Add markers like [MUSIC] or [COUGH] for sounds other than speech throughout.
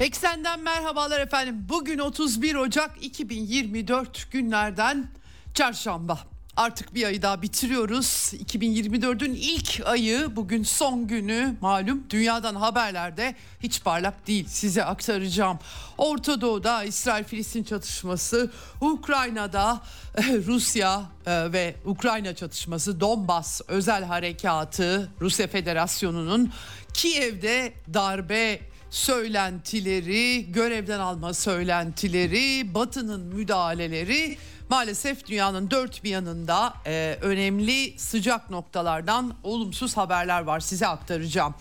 Eksenden merhabalar efendim. Bugün 31 Ocak 2024 günlerden çarşamba. Artık bir ayı daha bitiriyoruz. 2024'ün ilk ayı bugün son günü malum dünyadan haberlerde hiç parlak değil size aktaracağım. Orta Doğu'da İsrail-Filistin çatışması, Ukrayna'da Rusya e, ve Ukrayna çatışması, Donbas özel harekatı, Rusya Federasyonu'nun Kiev'de darbe söylentileri, görevden alma söylentileri, Batı'nın müdahaleleri maalesef dünyanın dört bir yanında e, önemli sıcak noktalardan olumsuz haberler var size aktaracağım.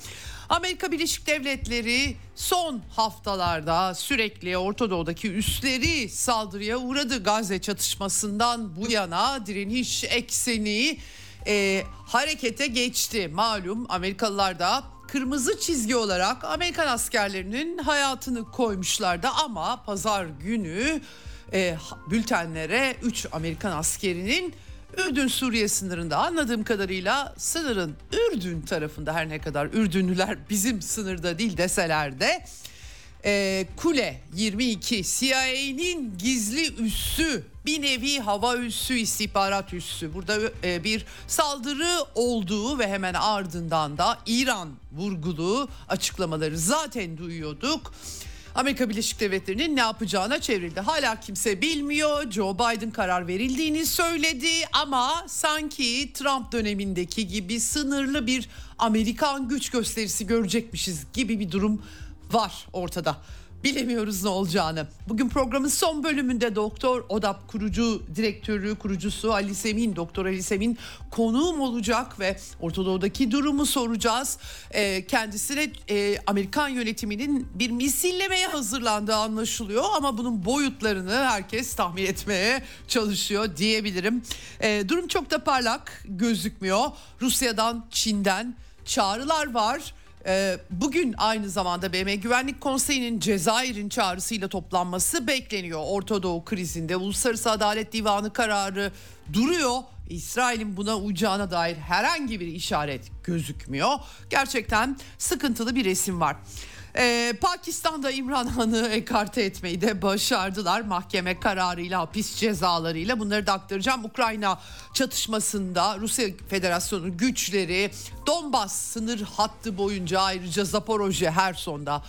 Amerika Birleşik Devletleri son haftalarda sürekli Orta Doğu'daki üsleri saldırıya uğradı. Gazze çatışmasından bu yana direniş ekseni e, harekete geçti. Malum Amerikalılar da kırmızı çizgi olarak Amerikan askerlerinin hayatını koymuşlardı ama pazar günü e, bültenlere 3 Amerikan askerinin Ürdün Suriye sınırında anladığım kadarıyla sınırın Ürdün tarafında her ne kadar Ürdünlüler bizim sınırda değil deseler de e, Kule 22 CIA'nin gizli üssü bir nevi hava üssü istihbarat üssü burada e, bir saldırı olduğu ve hemen ardından da İran vurgulu açıklamaları zaten duyuyorduk. Amerika Birleşik Devletleri'nin ne yapacağına çevrildi. Hala kimse bilmiyor. Joe Biden karar verildiğini söyledi ama sanki Trump dönemindeki gibi sınırlı bir Amerikan güç gösterisi görecekmişiz gibi bir durum var ortada. Bilemiyoruz ne olacağını. Bugün programın son bölümünde Doktor ODAP kurucu direktörü, kurucusu Ali Semin, Doktor Ali Semin konuğum olacak ve Ortadoğu'daki durumu soracağız. E, kendisine e, Amerikan yönetiminin bir misillemeye hazırlandığı anlaşılıyor ama bunun boyutlarını herkes tahmin etmeye çalışıyor diyebilirim. E, durum çok da parlak gözükmüyor. Rusya'dan, Çin'den çağrılar var. Ee, bugün aynı zamanda BM Güvenlik Konseyi'nin Cezayir'in çağrısıyla toplanması bekleniyor. Orta Doğu krizinde Uluslararası Adalet Divanı kararı duruyor. İsrail'in buna uyacağına dair herhangi bir işaret gözükmüyor. Gerçekten sıkıntılı bir resim var. Ee, Pakistan'da İmran Han'ı ekarte etmeyi de başardılar. Mahkeme kararıyla, hapis cezalarıyla bunları da aktaracağım. Ukrayna çatışmasında Rusya Federasyonu güçleri Donbas sınır hattı boyunca ayrıca Zaporojye, Herson'da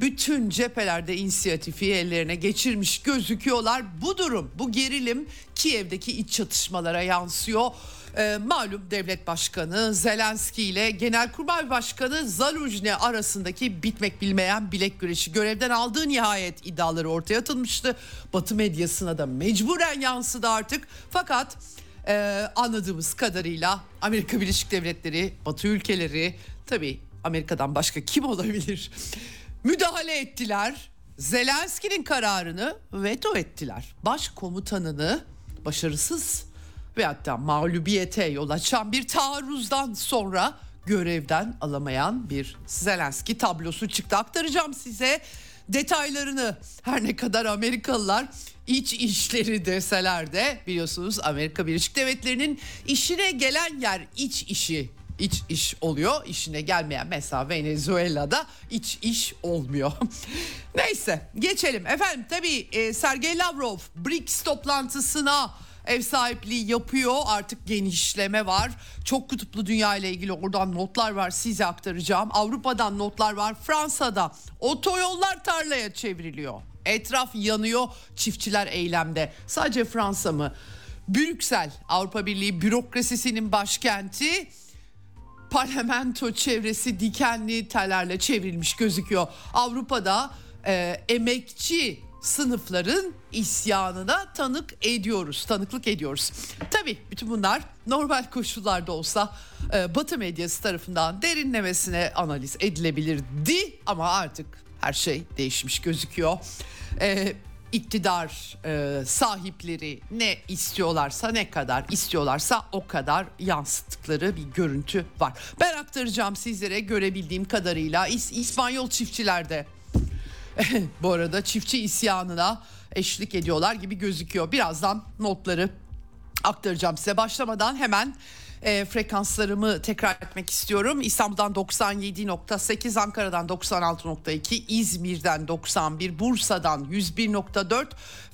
bütün cephelerde inisiyatifi ellerine geçirmiş gözüküyorlar. Bu durum, bu gerilim Kiev'deki iç çatışmalara yansıyor. E, malum devlet başkanı Zelenski ile Genelkurmay Başkanı Zaluzhne arasındaki bitmek bilmeyen bilek güreşi görevden aldığı nihayet iddiaları ortaya atılmıştı. Batı medyasına da mecburen yansıdı artık. Fakat e, anladığımız kadarıyla Amerika Birleşik Devletleri, Batı ülkeleri tabii Amerika'dan başka kim olabilir? Müdahale ettiler. Zelenski'nin kararını veto ettiler. Başkomutanını başarısız ve hatta mağlubiyete yol açan bir taarruzdan sonra görevden alamayan bir Zelenski tablosu çıktı. Aktaracağım size detaylarını. Her ne kadar Amerikalılar iç işleri deseler de biliyorsunuz Amerika Birleşik Devletleri'nin işine gelen yer iç işi iç iş oluyor. İşine gelmeyen mesela Venezuela'da iç iş olmuyor. [LAUGHS] Neyse geçelim. Efendim tabii e, Sergey Lavrov BRICS toplantısına ev sahipliği yapıyor. Artık genişleme var. Çok kutuplu dünya ile ilgili oradan notlar var size aktaracağım. Avrupa'dan notlar var. Fransa'da otoyollar tarlaya çevriliyor. Etraf yanıyor. Çiftçiler eylemde. Sadece Fransa mı? Brüksel Avrupa Birliği bürokrasisinin başkenti parlamento çevresi dikenli tellerle çevrilmiş gözüküyor. Avrupa'da e, emekçi sınıfların isyanına tanık ediyoruz, tanıklık ediyoruz. Tabii bütün bunlar normal koşullarda olsa e, Batı medyası tarafından derinlemesine analiz edilebilirdi ama artık her şey değişmiş gözüküyor. E, iktidar e, sahipleri ne istiyorlarsa ne kadar istiyorlarsa o kadar yansıttıkları bir görüntü var. Ben aktaracağım sizlere görebildiğim kadarıyla İs- İspanyol çiftçilerde [LAUGHS] bu arada çiftçi isyanına eşlik ediyorlar gibi gözüküyor. Birazdan notları aktaracağım size. Başlamadan hemen e, frekanslarımı tekrar etmek istiyorum. İstanbul'dan 97.8, Ankara'dan 96.2, İzmir'den 91, Bursa'dan 101.4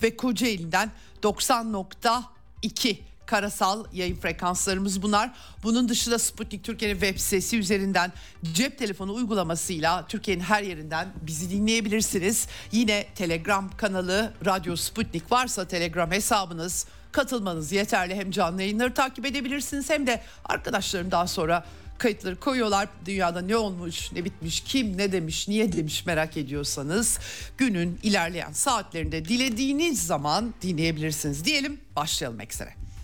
ve Kocaeli'den 90.2 karasal yayın frekanslarımız bunlar. Bunun dışında Sputnik Türkiye'nin web sitesi üzerinden cep telefonu uygulamasıyla Türkiye'nin her yerinden bizi dinleyebilirsiniz. Yine Telegram kanalı Radyo Sputnik varsa Telegram hesabınız katılmanız yeterli. Hem canlı yayınları takip edebilirsiniz hem de arkadaşlarım daha sonra kayıtları koyuyorlar. Dünyada ne olmuş, ne bitmiş, kim ne demiş, niye demiş merak ediyorsanız günün ilerleyen saatlerinde dilediğiniz zaman dinleyebilirsiniz. Diyelim başlayalım eksere.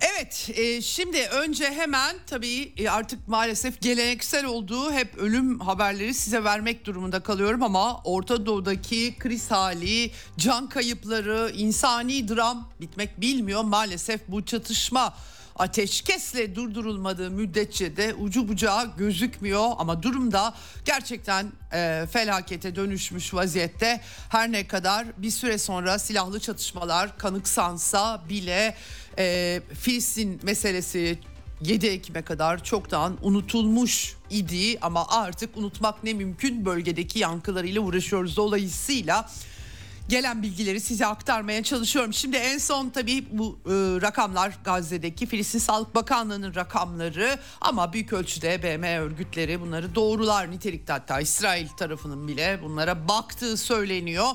Evet, e, şimdi önce hemen tabii e, artık maalesef geleneksel olduğu hep ölüm haberleri size vermek durumunda kalıyorum ama Orta Doğu'daki kriz hali, can kayıpları, insani dram bitmek bilmiyor. Maalesef bu çatışma ateşkesle durdurulmadığı müddetçe de ucu bucağı gözükmüyor ama durumda gerçekten e, felakete dönüşmüş vaziyette. Her ne kadar bir süre sonra silahlı çatışmalar kanıksansa bile e, Filistin meselesi 7 Ekim'e kadar çoktan unutulmuş idi ama artık unutmak ne mümkün bölgedeki yankılarıyla uğraşıyoruz dolayısıyla gelen bilgileri size aktarmaya çalışıyorum. Şimdi en son tabii bu e, rakamlar Gazze'deki Filistin Sağlık Bakanlığı'nın rakamları ama büyük ölçüde BM örgütleri bunları doğrular nitelikte hatta İsrail tarafının bile bunlara baktığı söyleniyor.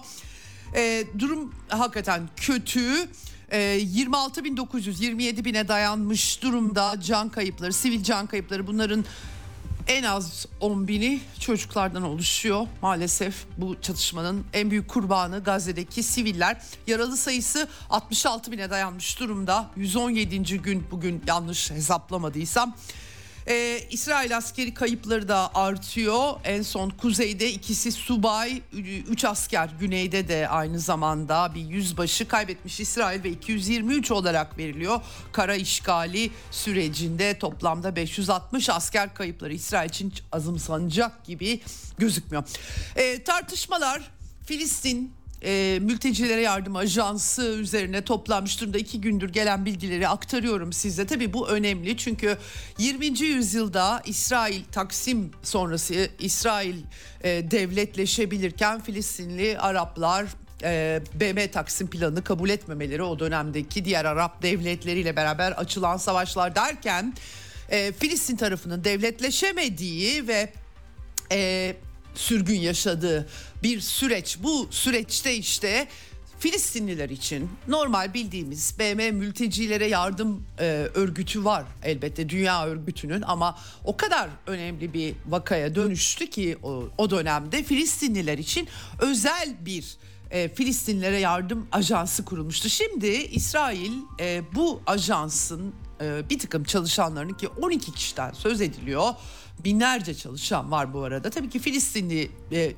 E, durum hakikaten kötü. E, 26.927 bine dayanmış durumda can kayıpları, sivil can kayıpları bunların en az 10 bini çocuklardan oluşuyor. Maalesef bu çatışmanın en büyük kurbanı Gazze'deki siviller. Yaralı sayısı 66 bine dayanmış durumda. 117. gün bugün yanlış hesaplamadıysam. Ee, İsrail askeri kayıpları da artıyor. En son kuzeyde ikisi subay, 3 asker güneyde de aynı zamanda bir yüzbaşı kaybetmiş İsrail ve 223 olarak veriliyor. Kara işgali sürecinde toplamda 560 asker kayıpları İsrail için azımsanacak gibi gözükmüyor. Ee, tartışmalar Filistin e, mültecilere yardım ajansı üzerine toplanmış durumda iki gündür gelen bilgileri aktarıyorum size. Tabii bu önemli çünkü 20. yüzyılda İsrail Taksim sonrası İsrail e, devletleşebilirken Filistinli Araplar e, BM Taksim planını kabul etmemeleri o dönemdeki diğer Arap devletleriyle beraber açılan savaşlar derken e, Filistin tarafının devletleşemediği ve e, sürgün yaşadığı bir süreç. Bu süreçte işte Filistinliler için normal bildiğimiz BM mültecilere yardım e, örgütü var elbette dünya örgütünün ama o kadar önemli bir vakaya dönüştü ki o, o dönemde Filistinliler için özel bir e, Filistinlilere yardım ajansı kurulmuştu. Şimdi İsrail e, bu ajansın e, bir takım çalışanlarının ki 12 kişiden söz ediliyor binlerce çalışan var bu arada. Tabii ki Filistinli e, e,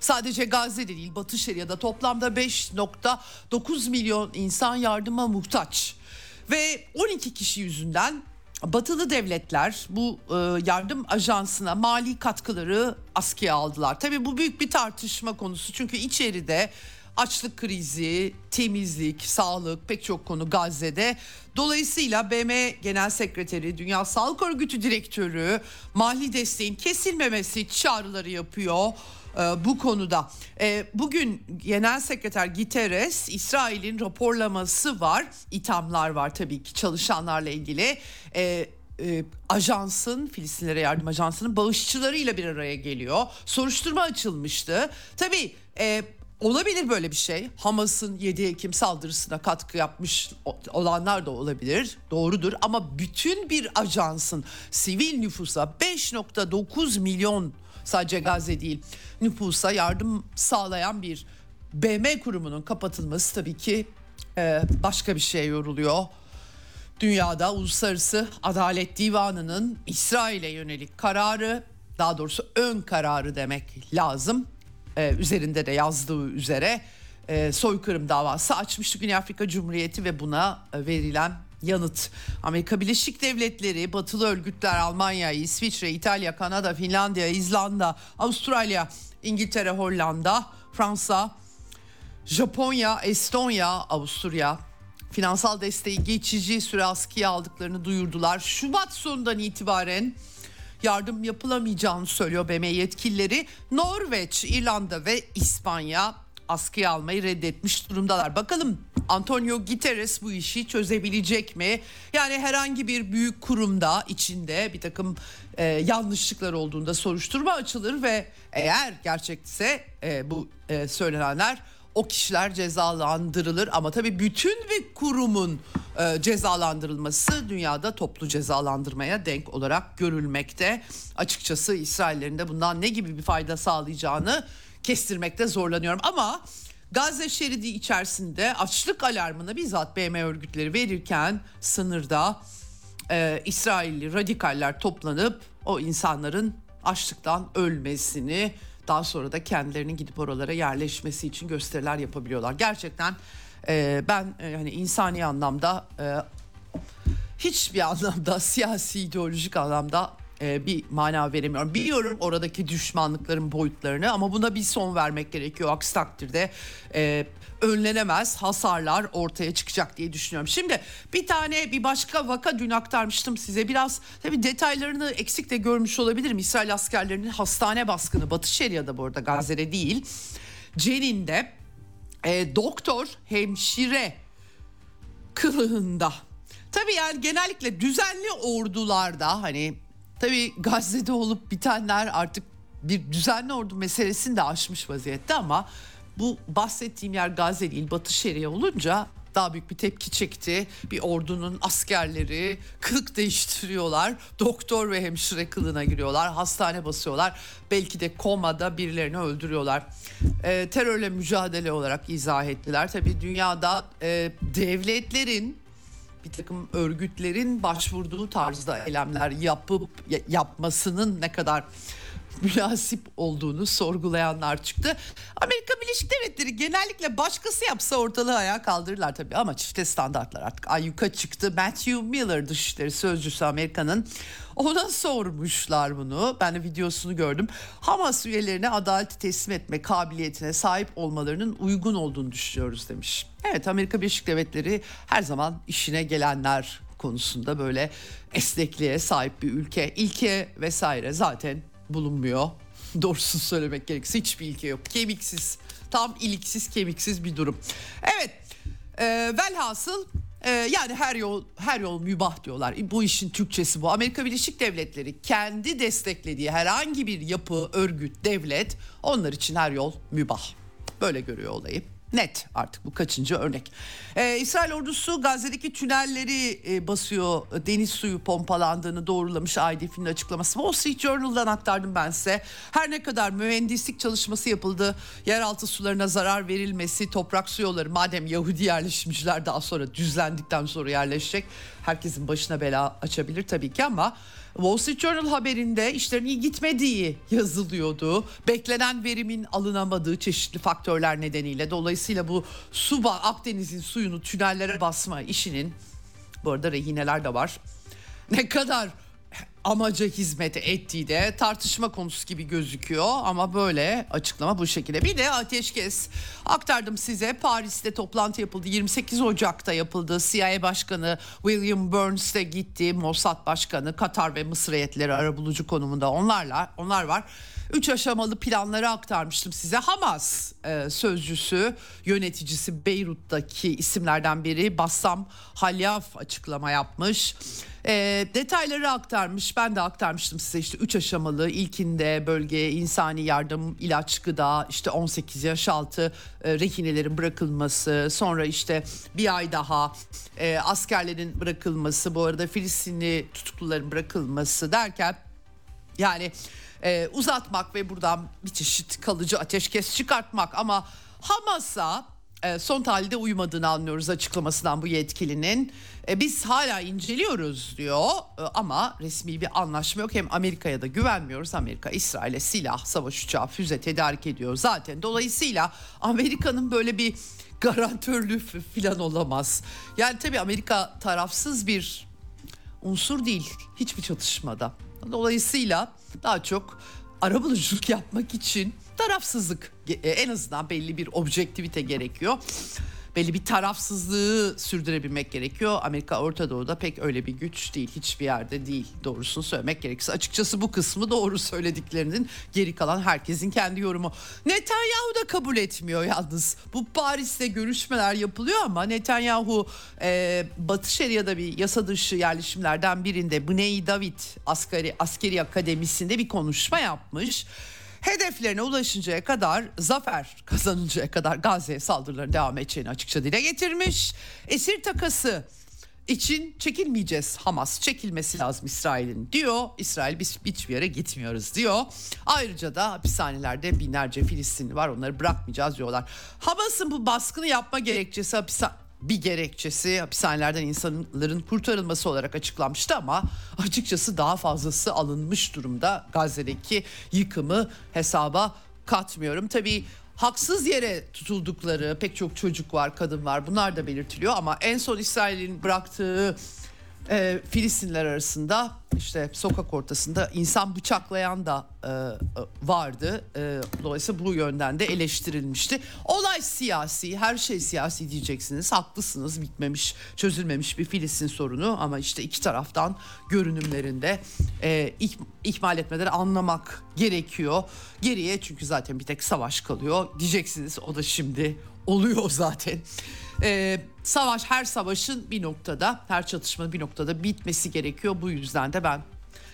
sadece Gazze'de değil Batı Şeria'da toplamda 5.9 milyon insan yardıma muhtaç. Ve 12 kişi yüzünden Batılı devletler bu e, yardım ajansına mali katkıları askıya aldılar. Tabii bu büyük bir tartışma konusu çünkü içeride açlık krizi, temizlik, sağlık pek çok konu Gazze'de. Dolayısıyla BM Genel Sekreteri, Dünya Sağlık Örgütü Direktörü mali desteğin kesilmemesi çağrıları yapıyor e, bu konuda. E, bugün Genel Sekreter Guterres İsrail'in raporlaması var. İthamlar var tabii ki çalışanlarla ilgili. E, e, ajansın Filistinlere yardım ajansının bağışçılarıyla bir araya geliyor. Soruşturma açılmıştı. Tabii e, olabilir böyle bir şey. Hamas'ın 7 Ekim saldırısına katkı yapmış olanlar da olabilir. Doğrudur ama bütün bir ajansın sivil nüfusa 5.9 milyon sadece Gazze değil nüfusa yardım sağlayan bir BM kurumunun kapatılması tabii ki e, başka bir şey yoruluyor. Dünyada Uluslararası Adalet Divanı'nın İsrail'e yönelik kararı daha doğrusu ön kararı demek lazım. Ee, üzerinde de yazdığı üzere e, soykırım davası açmıştı Güney Afrika Cumhuriyeti ve buna verilen yanıt. Amerika Birleşik Devletleri, batılı örgütler Almanya, İsviçre, İtalya, Kanada, Finlandiya, İzlanda, Avustralya, İngiltere, Hollanda, Fransa, Japonya, Estonya, Avusturya, finansal desteği geçici süre askıya aldıklarını duyurdular. Şubat sonundan itibaren yardım yapılamayacağını söylüyor BM yetkilileri. Norveç, İrlanda ve İspanya askıya almayı reddetmiş durumdalar. Bakalım Antonio Guterres bu işi çözebilecek mi? Yani herhangi bir büyük kurumda içinde bir takım e, yanlışlıklar olduğunda soruşturma açılır ve eğer gerçekse e, bu e, söylenenler o kişiler cezalandırılır ama tabii bütün bir kurumun e, cezalandırılması dünyada toplu cezalandırmaya denk olarak görülmekte. Açıkçası İsraillerin de bundan ne gibi bir fayda sağlayacağını kestirmekte zorlanıyorum ama Gazze şeridi içerisinde açlık alarmını bizzat BM örgütleri verirken sınırda e, İsrailli radikaller toplanıp o insanların açlıktan ölmesini daha sonra da kendilerinin gidip oralara yerleşmesi için gösteriler yapabiliyorlar. Gerçekten e, ben e, hani insani anlamda e, hiçbir [LAUGHS] anlamda siyasi ideolojik anlamda e, bir mana veremiyorum. Biliyorum oradaki düşmanlıkların boyutlarını ama buna bir son vermek gerekiyor. Aksi takdirde e, önlenemez hasarlar ortaya çıkacak diye düşünüyorum. Şimdi bir tane bir başka vaka dün aktarmıştım size. Biraz tabii detaylarını eksik de görmüş olabilirim. İsrail askerlerinin hastane baskını Batı Şeria'da bu arada Gazze'de değil. Cenin'de e, doktor hemşire kılığında. Tabii yani genellikle düzenli ordularda hani tabii Gazze'de olup bitenler artık bir düzenli ordu meselesini de aşmış vaziyette ama bu bahsettiğim yer Gazze değil Batı Şeria olunca daha büyük bir tepki çekti. Bir ordunun askerleri kılık değiştiriyorlar. Doktor ve hemşire kılığına giriyorlar. Hastane basıyorlar. Belki de komada birilerini öldürüyorlar. E, terörle mücadele olarak izah ettiler. Tabii dünyada e, devletlerin bir takım örgütlerin başvurduğu tarzda eylemler yapıp yapmasının ne kadar münasip olduğunu sorgulayanlar çıktı. Amerika Birleşik Devletleri genellikle başkası yapsa ortalığı ayağa kaldırırlar tabii ama çifte standartlar artık ayyuka çıktı. Matthew Miller Dışişleri Sözcüsü Amerika'nın ona sormuşlar bunu. Ben de videosunu gördüm. Hamas üyelerine adaleti teslim etme kabiliyetine sahip olmalarının uygun olduğunu düşünüyoruz demiş. Evet Amerika Birleşik Devletleri her zaman işine gelenler konusunda böyle esnekliğe sahip bir ülke. İlke vesaire zaten bulunmuyor. [LAUGHS] Doğrusunu söylemek gerekirse hiçbir ilke yok. Kemiksiz, tam iliksiz, kemiksiz bir durum. Evet, e, velhasıl e, yani her yol her yol mübah diyorlar. Bu işin Türkçesi bu. Amerika Birleşik Devletleri kendi desteklediği herhangi bir yapı, örgüt, devlet onlar için her yol mübah. Böyle görüyor olayı. Net artık bu kaçıncı örnek. Ee, İsrail ordusu Gazze'deki tünelleri e, basıyor. Deniz suyu pompalandığını doğrulamış IDF'nin açıklaması. Wall Street Journal'dan aktardım ben size. Her ne kadar mühendislik çalışması yapıldı. Yeraltı sularına zarar verilmesi, toprak su yolları madem Yahudi yerleşimciler daha sonra düzlendikten sonra yerleşecek. Herkesin başına bela açabilir tabii ki ama Wall Street Journal haberinde işlerin iyi gitmediği yazılıyordu. Beklenen verimin alınamadığı çeşitli faktörler nedeniyle. Dolayısıyla bu suba Akdeniz'in suyunu tünellere basma işinin bu arada rehineler de var. [LAUGHS] Ne kadar amaca hizmet ettiği de tartışma konusu gibi gözüküyor ama böyle açıklama bu şekilde. Bir de ateşkes aktardım size Paris'te toplantı yapıldı 28 Ocak'ta yapıldı CIA Başkanı William Burns de gitti Mossad Başkanı Katar ve Mısır heyetleri arabulucu konumunda onlarla onlar var. Üç aşamalı planları aktarmıştım size. Hamas e, sözcüsü, yöneticisi Beyrut'taki isimlerden biri Bassam Halyaf açıklama yapmış. E, detayları aktarmış. Ben de aktarmıştım size işte üç aşamalı. ilkinde bölgeye insani yardım, ilaç, gıda, işte 18 yaş altı e, rehinelerin bırakılması, sonra işte bir ay daha e, askerlerin bırakılması, bu arada Filistinli tutukluların bırakılması derken yani e, uzatmak ve buradan bir çeşit kalıcı ateşkes çıkartmak ama Hamas'a son tahlilde uymadığını anlıyoruz açıklamasından bu yetkilinin. E, biz hala inceliyoruz diyor e, ama resmi bir anlaşma yok. Hem Amerika'ya da güvenmiyoruz. Amerika İsrail'e silah, savaş uçağı, füze tedarik ediyor zaten. Dolayısıyla Amerika'nın böyle bir garantörlüğü falan olamaz. Yani tabii Amerika tarafsız bir unsur değil hiçbir çatışmada. Dolayısıyla daha çok arabuluculuk yapmak için tarafsızlık e, en azından belli bir objektivite gerekiyor belli bir tarafsızlığı sürdürebilmek gerekiyor. Amerika Orta Doğu'da pek öyle bir güç değil. Hiçbir yerde değil doğrusunu söylemek gerekirse. Açıkçası bu kısmı doğru söylediklerinin geri kalan herkesin kendi yorumu. Netanyahu da kabul etmiyor yalnız. Bu Paris'te görüşmeler yapılıyor ama Netanyahu e, Batı Şeria'da bir yasa dışı yerleşimlerden birinde Bnei David askeri, askeri akademisinde bir konuşma yapmış hedeflerine ulaşıncaya kadar zafer kazanıncaya kadar Gazze'ye saldırıların devam edeceğini açıkça dile getirmiş. Esir takası için çekilmeyeceğiz Hamas çekilmesi lazım İsrail'in diyor. İsrail biz hiçbir yere gitmiyoruz diyor. Ayrıca da hapishanelerde binlerce Filistinli var onları bırakmayacağız diyorlar. Hamas'ın bu baskını yapma gerekçesi hapishane bir gerekçesi hapishanelerden insanların kurtarılması olarak açıklanmıştı ama açıkçası daha fazlası alınmış durumda. Gazze'deki yıkımı hesaba katmıyorum. Tabii haksız yere tutuldukları pek çok çocuk var, kadın var. Bunlar da belirtiliyor ama en son İsrail'in bıraktığı e, Filistinler arasında işte sokak ortasında insan bıçaklayan da e, e, vardı. E, dolayısıyla bu yönden de eleştirilmişti. Olay siyasi, her şey siyasi diyeceksiniz. Haklısınız, bitmemiş, çözülmemiş bir Filistin sorunu ama işte iki taraftan görünümlerinde e, ihmal etmeden anlamak gerekiyor. Geriye çünkü zaten bir tek savaş kalıyor. Diyeceksiniz o da şimdi oluyor zaten. Ee, savaş her savaşın bir noktada her çatışmanın bir noktada bitmesi gerekiyor. Bu yüzden de ben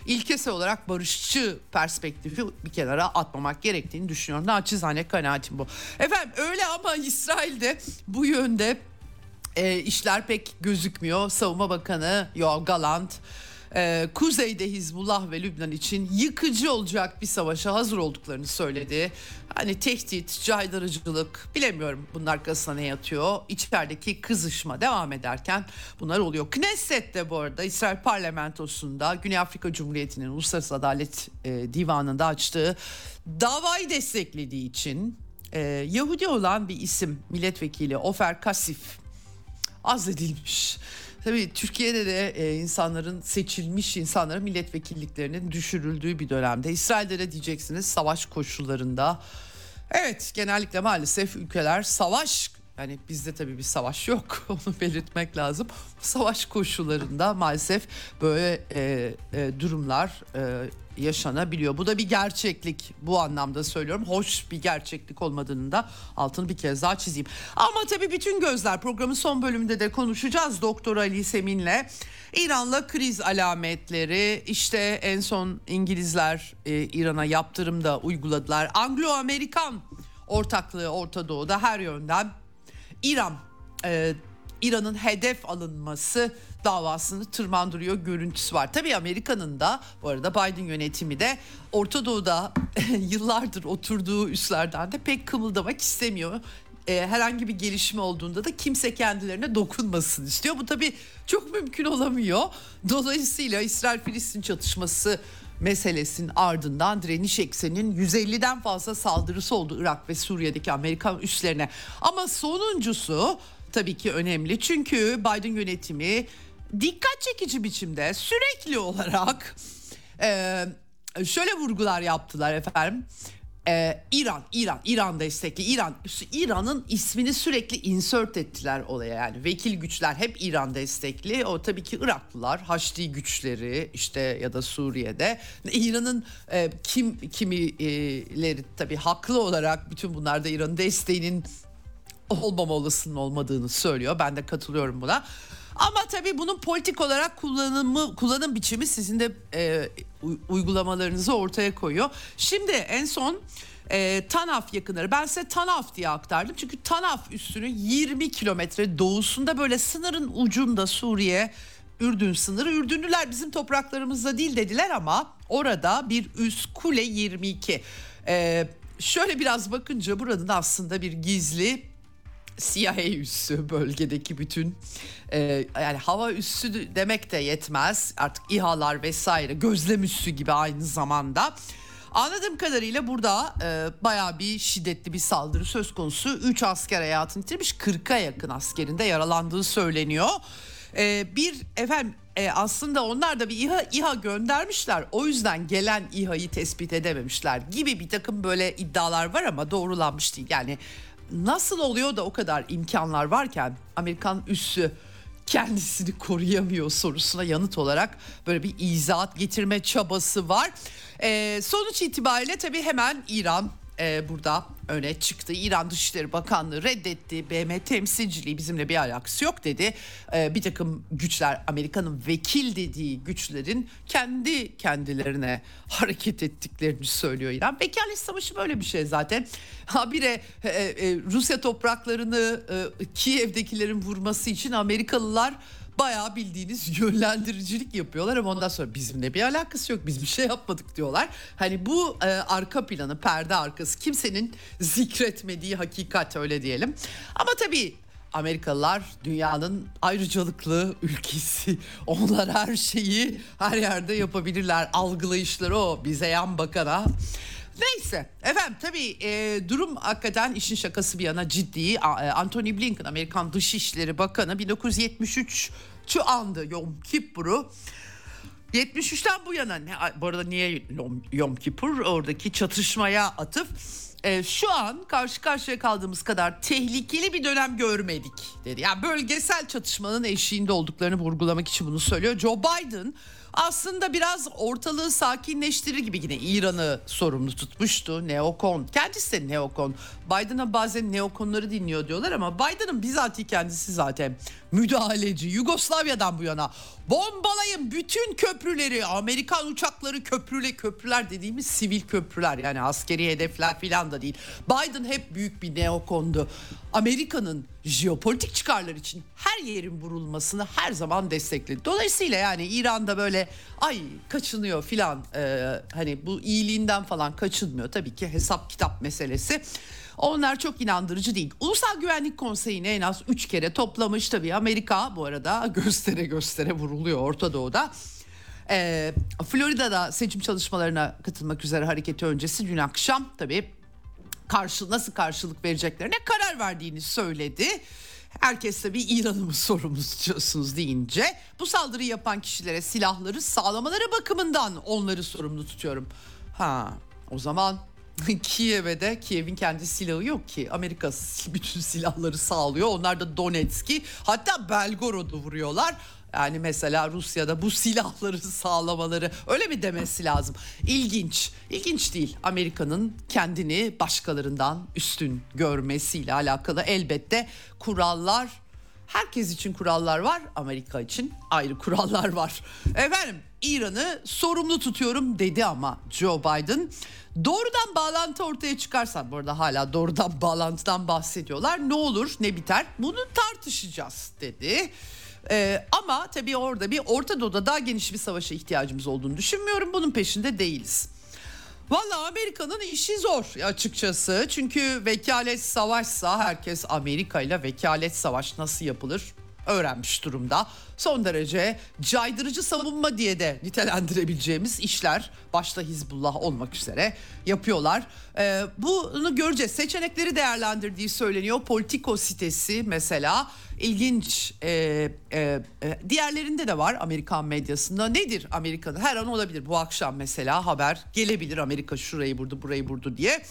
ilkesel olarak barışçı perspektifi bir kenara atmamak gerektiğini düşünüyorum. Naçizane kanaatim bu. Efendim öyle ama İsrail'de bu yönde e, işler pek gözükmüyor. Savunma Bakanı Yoav Galant e, kuzeyde Hizbullah ve Lübnan için yıkıcı olacak bir savaşa hazır olduklarını söyledi. Hani tehdit, caydırıcılık bilemiyorum bunun arkasına ne yatıyor. İçerideki kızışma devam ederken bunlar oluyor. Knesset'te bu arada İsrail parlamentosunda Güney Afrika Cumhuriyeti'nin Uluslararası Adalet e, Divanı'nda açtığı davayı desteklediği için e, Yahudi olan bir isim milletvekili Ofer Kasif azledilmiş. Tabii Türkiye'de de e, insanların seçilmiş insanların milletvekilliklerinin düşürüldüğü bir dönemde. İsrail'de de diyeceksiniz savaş koşullarında. Evet genellikle maalesef ülkeler savaş yani bizde tabii bir savaş yok [LAUGHS] onu belirtmek lazım. Savaş koşullarında maalesef böyle e, e, durumlar e, yaşanabiliyor. Bu da bir gerçeklik bu anlamda söylüyorum. Hoş bir gerçeklik olmadığını da altını bir kez daha çizeyim. Ama tabii bütün gözler programın son bölümünde de konuşacağız Doktor Ali Semin'le. İran'la kriz alametleri işte en son İngilizler e, İran'a yaptırım da uyguladılar. Anglo-Amerikan ortaklığı Orta Doğu'da her yönden İran e, İran'ın hedef alınması davasını tırmandırıyor görüntüsü var. Tabii Amerika'nın da bu arada Biden yönetimi de Orta Doğu'da [LAUGHS] yıllardır oturduğu üslerden de pek kımıldamak istemiyor. E, herhangi bir gelişme olduğunda da kimse kendilerine dokunmasın istiyor. Bu tabii çok mümkün olamıyor. Dolayısıyla İsrail-Filistin çatışması meselesinin ardından direniş ekseninin 150'den fazla saldırısı oldu Irak ve Suriye'deki Amerikan üslerine. Ama sonuncusu tabii ki önemli çünkü Biden yönetimi dikkat çekici biçimde sürekli olarak Ee, şöyle vurgular yaptılar efendim. Ee, İran, İran, İran destekli. İran, İran'ın ismini sürekli insert ettiler olaya yani. Vekil güçler hep İran destekli. O tabii ki Iraklılar, Haçlı güçleri işte ya da Suriye'de. İran'ın e, kim kimileri tabii haklı olarak bütün bunlarda İran'ın desteğinin olmamalısının olmadığını söylüyor. Ben de katılıyorum buna. Ama tabii bunun politik olarak kullanımı kullanım biçimi sizin de e, uygulamalarınızı ortaya koyuyor. Şimdi en son e, Tanaf yakınları ben size Tanaf diye aktardım. Çünkü Tanaf üstünün 20 kilometre doğusunda böyle sınırın ucunda Suriye Ürdün sınırı. Ürdünlüler bizim topraklarımızda değil dediler ama orada bir üst kule 22. Ee, şöyle biraz bakınca buranın aslında bir gizli CIA üssü bölgedeki bütün e, yani hava üssü demek de yetmez artık İHA'lar vesaire gözlem üssü gibi aynı zamanda. Anladığım kadarıyla burada e, bayağı bir şiddetli bir saldırı söz konusu. 3 asker hayatını yitirmiş 40'a yakın askerinde yaralandığı söyleniyor. E, bir efendim e, aslında onlar da bir İHA, İHA göndermişler. O yüzden gelen İHA'yı tespit edememişler gibi bir takım böyle iddialar var ama doğrulanmış değil. Yani nasıl oluyor da o kadar imkanlar varken Amerikan üssü kendisini koruyamıyor sorusuna yanıt olarak böyle bir izahat getirme çabası var. Ee, sonuç itibariyle tabii hemen İran e, burada öne çıktı. İran Dışişleri Bakanlığı reddetti. BM temsilciliği bizimle bir alakası yok dedi. E, bir takım güçler Amerika'nın vekil dediği güçlerin kendi kendilerine hareket ettiklerini söylüyor İran. Vekalet savaşı böyle bir şey zaten. [LAUGHS] Habire e, e, Rusya topraklarını e, Kiev'dekilerin vurması için Amerikalılar bayağı bildiğiniz [LAUGHS] yönlendiricilik yapıyorlar ama ondan sonra bizimle bir alakası yok biz bir şey yapmadık diyorlar. Hani bu e, arka planı perde arkası kimsenin [LAUGHS] zikretmediği hakikat öyle diyelim. Ama tabii Amerikalılar dünyanın ayrıcalıklı [LAUGHS] ülkesi. Onlar her şeyi her yerde yapabilirler. Algılayışları o bize yan bakana. Neyse efendim tabii e, durum hakikaten işin şakası bir yana ciddi. E, Anthony Blinken Amerikan Dışişleri Bakanı 1973 şu andı Yom Kippur'u. 73'ten bu yana ne, bu arada niye Yom, Yom Kippur oradaki çatışmaya atıf e, şu an karşı karşıya kaldığımız kadar tehlikeli bir dönem görmedik dedi. Yani bölgesel çatışmanın eşiğinde olduklarını vurgulamak için bunu söylüyor. Joe Biden aslında biraz ortalığı sakinleştirir gibi yine İran'ı sorumlu tutmuştu. Neokon. Kendisi de neokon. Biden'a bazen neokonları dinliyor diyorlar ama Biden'ın bizatihi kendisi zaten müdahaleci. Yugoslavya'dan bu yana bombalayın bütün köprüleri. Amerikan uçakları köprüle köprüler dediğimiz sivil köprüler yani askeri hedefler filan da değil. Biden hep büyük bir neokondu. Amerika'nın jeopolitik çıkarlar için her yerin vurulmasını her zaman destekledi. Dolayısıyla yani İran'da böyle ay kaçınıyor filan e, hani bu iyiliğinden falan kaçınmıyor. Tabii ki hesap kitap meselesi. Onlar çok inandırıcı değil. Ulusal Güvenlik Konseyi'ni en az 3 kere toplamış tabii. Amerika bu arada [LAUGHS] göstere göstere vuruluyor Orta Doğu'da. Ee, Florida'da seçim çalışmalarına katılmak üzere hareketi öncesi dün akşam tabii karşı nasıl karşılık vereceklerine karar verdiğini söyledi. Herkes tabii İran'ı mı sorumlusunuz deyince bu saldırı yapan kişilere silahları sağlamaları bakımından onları sorumlu tutuyorum. Ha o zaman [LAUGHS] Kiev'e de Kiev'in kendi silahı yok ki. Amerika [LAUGHS] bütün silahları sağlıyor. Onlar da Donetsk'i hatta Belgorod'u vuruyorlar. Yani mesela Rusya'da bu silahları [LAUGHS] sağlamaları öyle mi demesi lazım? İlginç. İlginç değil. Amerika'nın kendini başkalarından üstün görmesiyle alakalı elbette kurallar Herkes için kurallar var, Amerika için ayrı kurallar var. Efendim İran'ı sorumlu tutuyorum dedi ama Joe Biden. Doğrudan bağlantı ortaya çıkarsa bu arada hala doğrudan [LAUGHS] bağlantıdan bahsediyorlar. Ne olur ne biter bunu tartışacağız dedi. Ee, ama tabii orada bir Orta Doğu'da daha geniş bir savaşa ihtiyacımız olduğunu düşünmüyorum. Bunun peşinde değiliz. Valla Amerika'nın işi zor açıkçası. Çünkü vekalet savaşsa herkes Amerika ile vekalet savaş nasıl yapılır öğrenmiş durumda. Son derece caydırıcı savunma diye de nitelendirebileceğimiz işler başta Hizbullah olmak üzere yapıyorlar. Ee, bunu göreceğiz. Seçenekleri değerlendirdiği söyleniyor. Politico sitesi mesela ilginç e, e, diğerlerinde de var Amerikan medyasında. Nedir Amerika'da? Her an olabilir. Bu akşam mesela haber gelebilir Amerika şurayı vurdu burayı vurdu diye.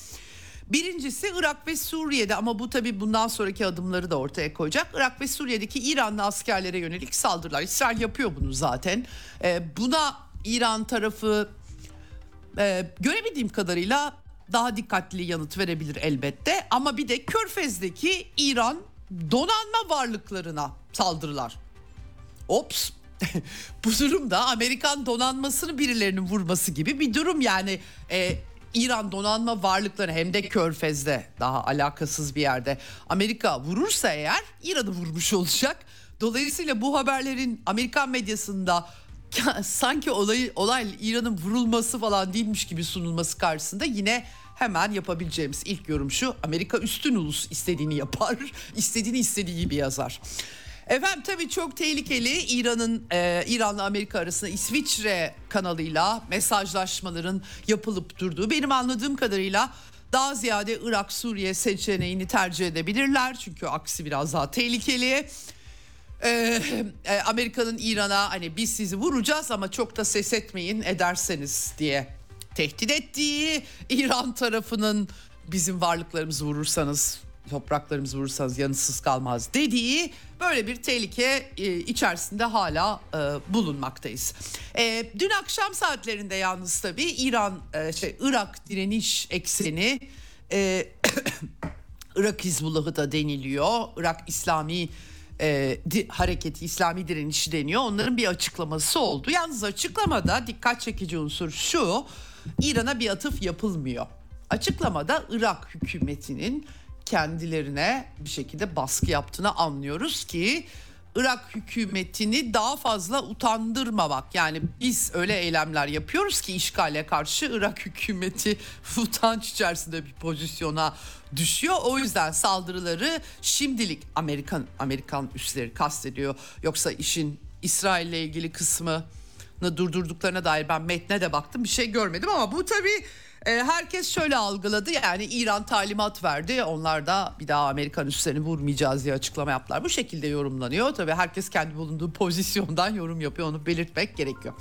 Birincisi Irak ve Suriye'de ama bu tabii bundan sonraki adımları da ortaya koyacak. Irak ve Suriye'deki İranlı askerlere yönelik saldırılar. İsrail yapıyor bunu zaten. Ee, buna İran tarafı e, görebildiğim kadarıyla daha dikkatli yanıt verebilir elbette. Ama bir de Körfez'deki İran donanma varlıklarına saldırılar. Ops [LAUGHS] bu durumda Amerikan donanmasını birilerinin vurması gibi bir durum yani e, İran donanma varlıkları hem de Körfez'de daha alakasız bir yerde Amerika vurursa eğer İran'ı vurmuş olacak. Dolayısıyla bu haberlerin Amerikan medyasında [LAUGHS] sanki olay olay İran'ın vurulması falan değilmiş gibi sunulması karşısında yine hemen yapabileceğimiz ilk yorum şu Amerika üstün ulus istediğini yapar [LAUGHS] istediğini istediği gibi yazar. Efendim tabii çok tehlikeli İran'ın e, İran'la Amerika arasında İsviçre kanalıyla mesajlaşmaların yapılıp durduğu benim anladığım kadarıyla daha ziyade Irak Suriye seçeneğini tercih edebilirler çünkü aksi biraz daha tehlikeli. Ee, Amerika'nın İran'a hani biz sizi vuracağız ama çok da ses etmeyin ederseniz diye tehdit ettiği İran tarafının bizim varlıklarımızı vurursanız topraklarımızı vurursanız yanısız kalmaz dediği böyle bir tehlike e, içerisinde hala e, bulunmaktayız. E, dün akşam saatlerinde yalnız tabii İran şey Irak direniş ekseni [COUGHS] Irak Hizbullah'ı da deniliyor. Irak İslami hareketi İslami direnişi deniyor. Onların bir açıklaması oldu. Yalnız açıklamada dikkat çekici unsur şu. İran'a bir atıf yapılmıyor. Açıklamada Irak hükümetinin kendilerine bir şekilde baskı yaptığını anlıyoruz ki Irak hükümetini daha fazla utandırmamak. Yani biz öyle eylemler yapıyoruz ki işgale karşı Irak hükümeti [LAUGHS] utanç içerisinde bir pozisyona düşüyor. O yüzden saldırıları şimdilik Amerikan Amerikan üsleri kastediyor. Yoksa işin İsrail ile ilgili kısmını durdurduklarına dair ben metne de baktım bir şey görmedim ama bu tabii e, herkes şöyle algıladı yani İran talimat verdi onlar da bir daha Amerikan üslerini vurmayacağız diye açıklama yaptılar. Bu şekilde yorumlanıyor tabii herkes kendi bulunduğu [LAUGHS] pozisyondan yorum yapıyor onu belirtmek gerekiyor.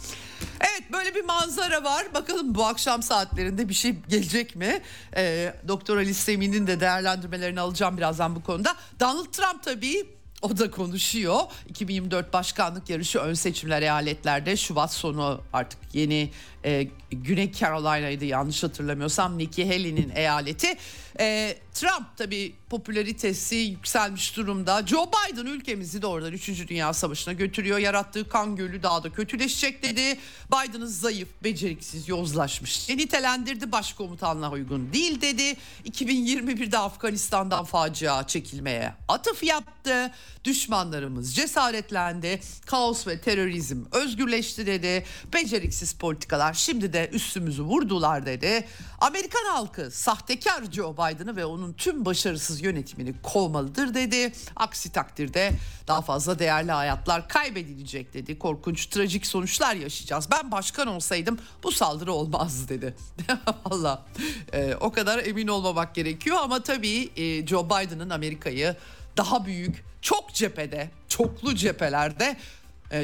Evet böyle bir manzara var bakalım bu akşam saatlerinde bir şey gelecek mi? E, Doktor Ali Semi'nin de değerlendirmelerini alacağım birazdan bu konuda. Donald Trump tabii o da konuşuyor. 2024 başkanlık yarışı ön seçimler eyaletlerde Şubat sonu artık yeni e, Güney Carolina'ydı yanlış hatırlamıyorsam Nikki Haley'nin eyaleti. E, Trump tabii popülaritesi yükselmiş durumda. Joe Biden ülkemizi doğrudan 3. Dünya Savaşı'na götürüyor. Yarattığı kan gölü daha da kötüleşecek dedi. Biden'ın zayıf, beceriksiz, yozlaşmış. E, nitelendirdi başkomutanlığa uygun değil dedi. 2021'de Afganistan'dan facia çekilmeye atıf yaptı. Düşmanlarımız cesaretlendi. Kaos ve terörizm özgürleşti dedi. Beceriksiz politikalar şimdi de üstümüzü vurdular dedi. Amerikan halkı sahtekar Joe Biden'ı ve onun tüm başarısız yönetimini kovmalıdır dedi. Aksi takdirde daha fazla değerli hayatlar kaybedilecek dedi. Korkunç trajik sonuçlar yaşayacağız. Ben başkan olsaydım bu saldırı olmazdı dedi. [LAUGHS] Valla e, o kadar emin olmamak gerekiyor ama tabii e, Joe Biden'ın Amerika'yı daha büyük çok cephede çoklu cephelerde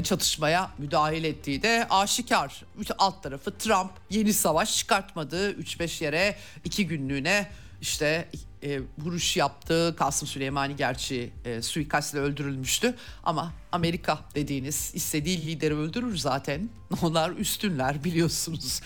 çatışmaya müdahil ettiği de aşikar. Alt tarafı Trump yeni savaş çıkartmadı. 3-5 yere 2 günlüğüne işte e, vuruş yaptı. Kasım Süleymani gerçi e, suikastle öldürülmüştü. Ama Amerika dediğiniz istediği lideri öldürür zaten. [LAUGHS] Onlar üstünler biliyorsunuz.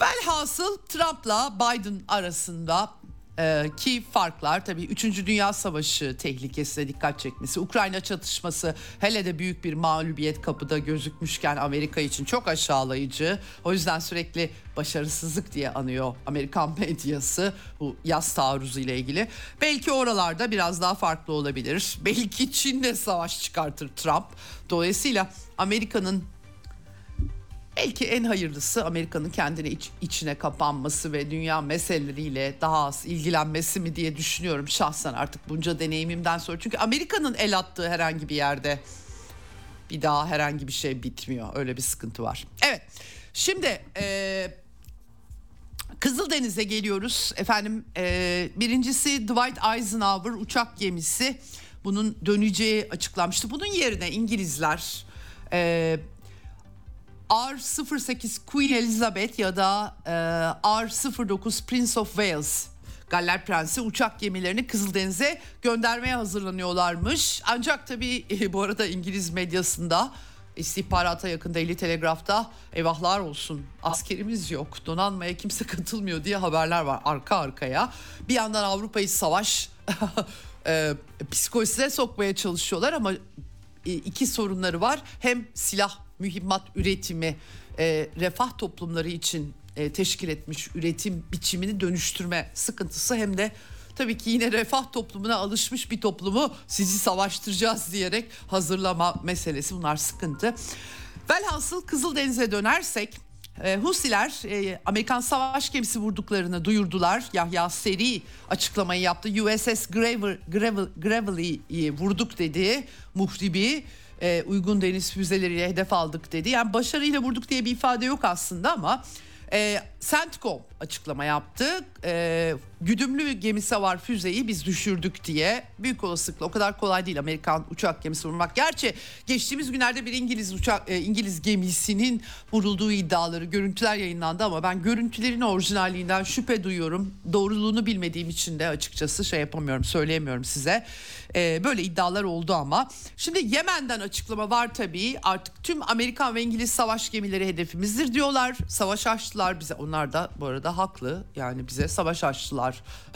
Velhasıl Trump'la Biden arasında ee, ki farklar tabii 3. Dünya Savaşı tehlikesine dikkat çekmesi, Ukrayna çatışması hele de büyük bir mağlubiyet kapıda gözükmüşken Amerika için çok aşağılayıcı. O yüzden sürekli başarısızlık diye anıyor Amerikan [LAUGHS] medyası bu yaz taarruzu ile ilgili. Belki oralarda biraz daha farklı olabilir. Belki Çin'le savaş çıkartır Trump. Dolayısıyla Amerika'nın Belki en hayırlısı Amerika'nın kendine iç, içine kapanması ve dünya meseleleriyle daha az ilgilenmesi mi diye düşünüyorum şahsen artık bunca deneyimimden sonra. Çünkü Amerika'nın el attığı herhangi bir yerde bir daha herhangi bir şey bitmiyor. Öyle bir sıkıntı var. Evet şimdi e, Kızıldeniz'e geliyoruz. Efendim e, birincisi Dwight Eisenhower uçak gemisi bunun döneceği açıklanmıştı. Bunun yerine İngilizler e, R08 Queen Elizabeth ya da e, R09 Prince of Wales Galler Prensi uçak gemilerini Kızıldeniz'e göndermeye hazırlanıyorlarmış. Ancak tabii e, bu arada İngiliz medyasında istihbarata yakın Daily Telegraph'ta eyvahlar olsun askerimiz yok donanmaya kimse [LAUGHS] katılmıyor diye haberler var arka arkaya. Bir yandan Avrupa'yı savaş [LAUGHS] e, psikolojisine sokmaya çalışıyorlar ama e, iki sorunları var. Hem silah mühimmat üretimi e, refah toplumları için e, teşkil etmiş üretim biçimini dönüştürme sıkıntısı hem de tabii ki yine refah toplumuna alışmış bir toplumu sizi savaştıracağız diyerek hazırlama meselesi bunlar sıkıntı. Velhasıl Kızıldeniz'e dönersek e, Husiler e, Amerikan savaş gemisi vurduklarını duyurdular. Yahya Seri açıklamayı yaptı. USS Gravel, Gravel, Gravel'i vurduk dedi muhribi. E, uygun deniz füzeleriyle hedef aldık dedi. Yani başarıyla vurduk diye bir ifade yok aslında ama e, CENTCOM açıklama yaptı. E, güdümlü gemi savar füzeyi biz düşürdük diye büyük olasılıkla o kadar kolay değil Amerikan uçak gemisi vurmak. Gerçi geçtiğimiz günlerde bir İngiliz uçak e, İngiliz gemisinin vurulduğu iddiaları görüntüler yayınlandı ama ben görüntülerin orijinalliğinden şüphe duyuyorum. Doğruluğunu bilmediğim için de açıkçası şey yapamıyorum söyleyemiyorum size. E, böyle iddialar oldu ama. Şimdi Yemen'den açıklama var tabii artık tüm Amerikan ve İngiliz savaş gemileri hedefimizdir diyorlar. Savaş açtılar bize onlar da bu arada haklı yani bize savaş açtılar